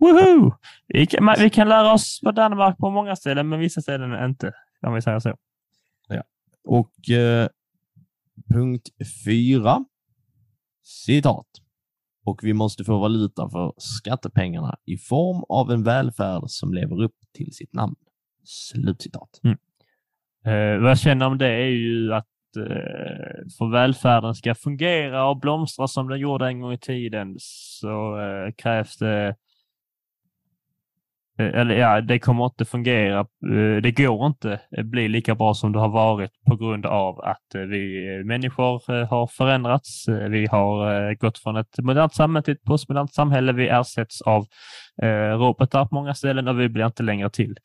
Woho! Vi kan, vi kan lära oss på Danmark på många ställen, men vissa ställen inte, om vi säger så. Och eh, punkt fyra. Citat. Och vi måste få valuta för skattepengarna i form av en välfärd som lever upp till sitt namn. Slutcitat. Eh, vad jag känner om det är ju att Eh, för välfärden ska fungera och blomstra som den gjorde en gång i tiden så eh, krävs det eh, eller ja, det kommer inte fungera. Det går inte bli lika bra som det har varit på grund av att vi människor har förändrats. Vi har gått från ett modernt samhälle till ett postmodernt samhälle. Vi ersätts av robotar på många ställen och vi blir inte längre till.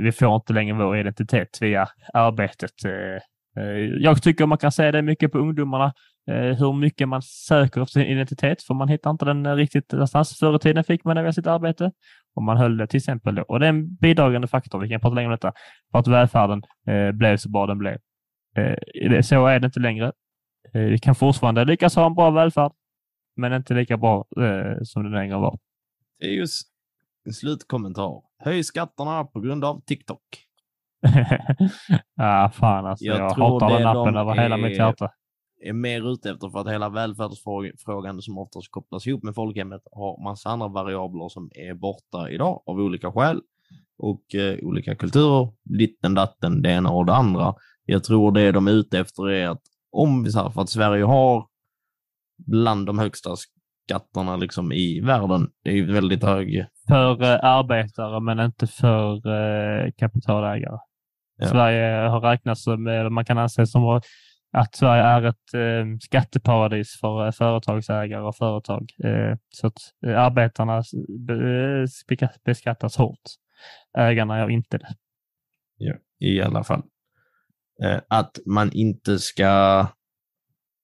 Vi får inte längre vår identitet via arbetet. Eh, jag tycker man kan säga det mycket på ungdomarna, eh, hur mycket man söker efter sin identitet, för man hittar inte den eh, riktigt någonstans. Förr i tiden fick man det via sitt arbete och man höll det till exempel då. Och det är en bidragande faktor, vi kan prata längre om detta, för att välfärden blev så bra den blev. Så är det inte längre. Vi kan fortfarande lyckas ha en bra välfärd, men inte lika bra som det längre var. Det är just en slutkommentar. Höj skatterna på grund av TikTok. [LAUGHS] ja, fan alltså. Jag Jag, tror hatar den appen de över hela är- mitt hjärta. är mer ute efter för att hela välfärdsfrågan som oftast kopplas ihop med folkhemmet har massa andra variabler som är borta idag av olika skäl och eh, olika kulturer, ditten datten, det ena och det andra. Jag tror det de är ute efter är att om vi här, för att Sverige har bland de högsta skatterna liksom i världen, det är ju väldigt hög. För eh, arbetare, men inte för eh, kapitalägare. Ja. Sverige har räknats som, eller man kan anse som att Sverige är ett eh, skatteparadis för eh, företagsägare och företag. Eh, så att eh, arbetarna be, beskattas hårt. Ägarna gör inte det. i alla fall. Eh, att man inte ska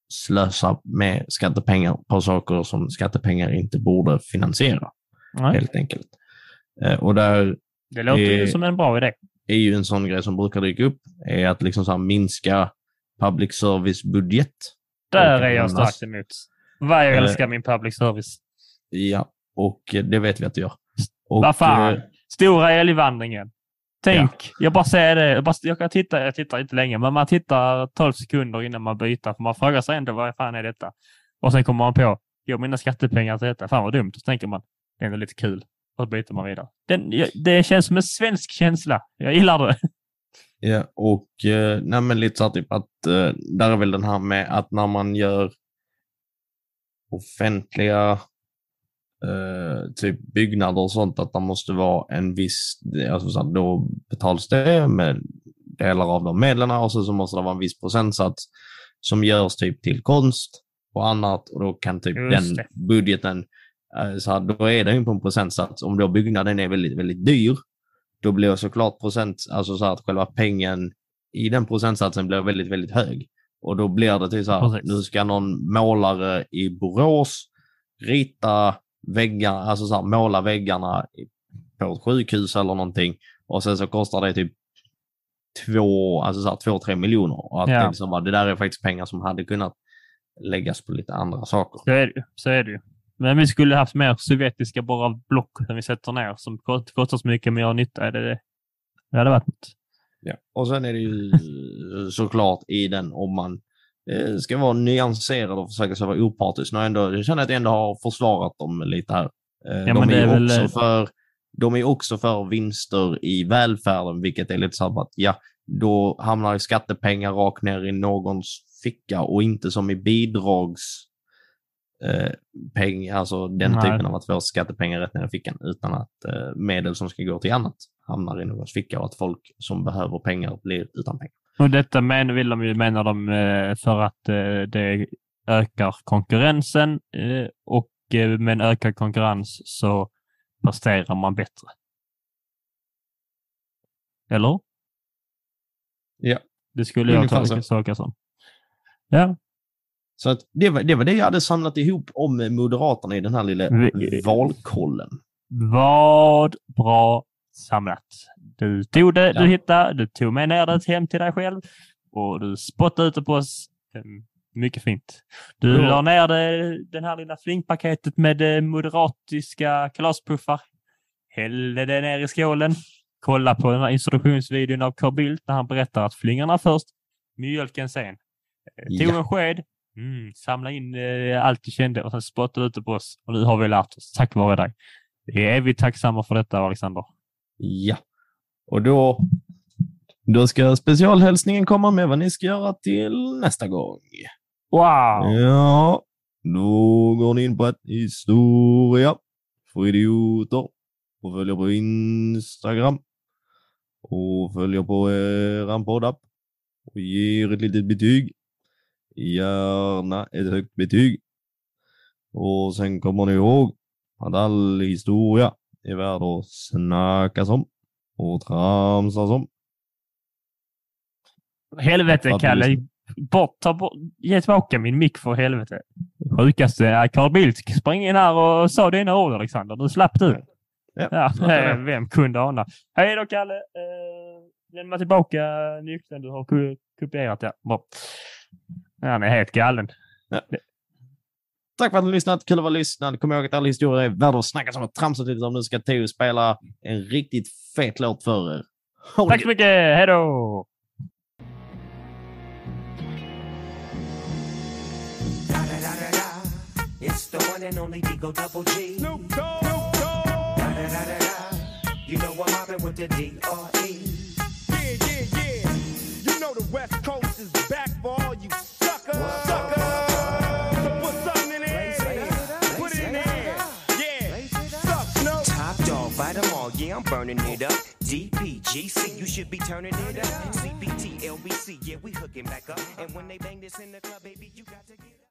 slösa med skattepengar på saker som skattepengar inte borde finansiera, Nej, helt enkelt. Och där det låter ju som en bra idé. Är ju en sån grej som brukar dyka upp, är att liksom så minska public service-budget. Där är jag starkt emot. Vad jag Eh, älskar min public service. Ja, och det vet vi att det gör. Vad fan? eh, Stora älgvandringen. Tänk, jag bara säger det. Jag, bara, jag, kan titta, jag tittar inte länge, men man tittar 12 sekunder innan man byter. För man frågar sig ändå vad fan är detta? Och sen kommer man på, går mina skattepengar till detta? Fan vad dumt. Så tänker man, det är ändå lite kul. Och så byter man vidare. Den, det känns som en svensk känsla. Jag gillar det. [LAUGHS] Ja, och eh, nej, men lite så här typ att eh, där är väl den här med att när man gör offentliga eh, typ byggnader och sånt, att det måste vara en viss, alltså så här, då betalas det med delar av de medlen och så, så måste det vara en viss procentsats som görs typ till konst och annat och då kan typ Just den det. budgeten, så här, då är den ju på en procentsats. Om då byggnaden är väldigt, väldigt dyr, då blir såklart procent, alltså så att själva pengen i den procentsatsen blir väldigt, väldigt hög. Och då blir det till så här, Precis. nu ska någon målare i Borås rita väggar, alltså så här, måla väggarna på ett sjukhus eller någonting och sen så kostar det typ två, alltså så här, två, tre miljoner. Och att Ja. det, liksom, det där är faktiskt pengar som hade kunnat läggas på lite andra saker. Så är det ju. Så är det ju. Men vi skulle haft mer sovjetiska bara block som vi sätter ner som kost- kostar så mycket men gör nytta. Är det det? Det hade varit något. Ja. Och sen är det ju [LAUGHS] såklart i den om man eh, ska vara nyanserad och försöka sig vara opartisk. Jag ändå, jag känner att jag ändå har försvarat dem lite här. Eh, men de, är ju väl, också eh, för, de är också för vinster i välfärden, vilket är lite så här att ja, då hamnar skattepengar rakt ner i någons ficka och inte som i bidrags eh, alltså den Nej. typen av att få skattepengar rätt ner i fickan utan att eh, medel som ska gå till annat hamnar i någons ficka och att folk som behöver pengar blir utan pengar. Och detta men, vill de ju, menar de eh, för att eh, det ökar konkurrensen eh, och med en ökad konkurrens så presterar man bättre. Eller? Ja. Det skulle jag Ungefär tolka, så. tolka som. Ja. Så att det, var, det var det jag hade samlat ihop om Moderaterna i den här lilla valkollen. Vad bra samlat. Du tog det Ja. du hittade, du tog med ner det hem till dig själv och du spottade ut det på oss. Mm, Mycket fint. Du Ja. la ner det, den här lilla flingpaketet med eh, moderatiska kalaspuffar. Hällde det ner i skålen. Kolla på den här instruktionsvideon av Carl Bildt när han berättar att flingorna först, mjölken sen. Eh, Tog Ja. en sked, mm, samla in eh, allt du kände och sen spottade ut det på oss. Och nu har vi lärt oss, tack vare dig. Vi är vi tacksamma för detta, Alexander. Ja. Och då, då ska specialhälsningen komma med vad ni ska göra till nästa gång. Wow! Ja, då går ni in på ett historia för idioter och följer på Instagram och följer på eran poddapp och ger ett litet betyg. Gärna ett högt betyg. Och sen kommer ni ihåg att all historia är värd att snackas om och tramsas om. Helvete, Kalle. Bort, ta bort, ge tillbaka min mick för helvete. Sjukaste Carl Bildt sprang in här och sa dina ord, Alexander. Du slapp du. Ja, Ja, eh, vem kunde ana? Hej då, Kalle. Eh, lämna tillbaka nyckeln du har kopierat. Ja, bra. Han är helt galen. Tack för att ni har lyssnat. Kul att vara lyssnad. Kom ihåg att alla historier är värda att snacka som och tramsa lite om nu ska Theo spela en riktigt fet låt för er. Det Tack så mycket. Hej då! It's the one and only Digo Double G. Snoop Dogg. Da da da da da. You know I'm mobbing with the D R E. Yeah, yeah, yeah. You know the West Coast is back for all you all. Yeah, I'm burning it up. DPGC, you should be turning it up. CBT, LBC, yeah, we hooking back up. And when they bang this in the club, baby, you got to get.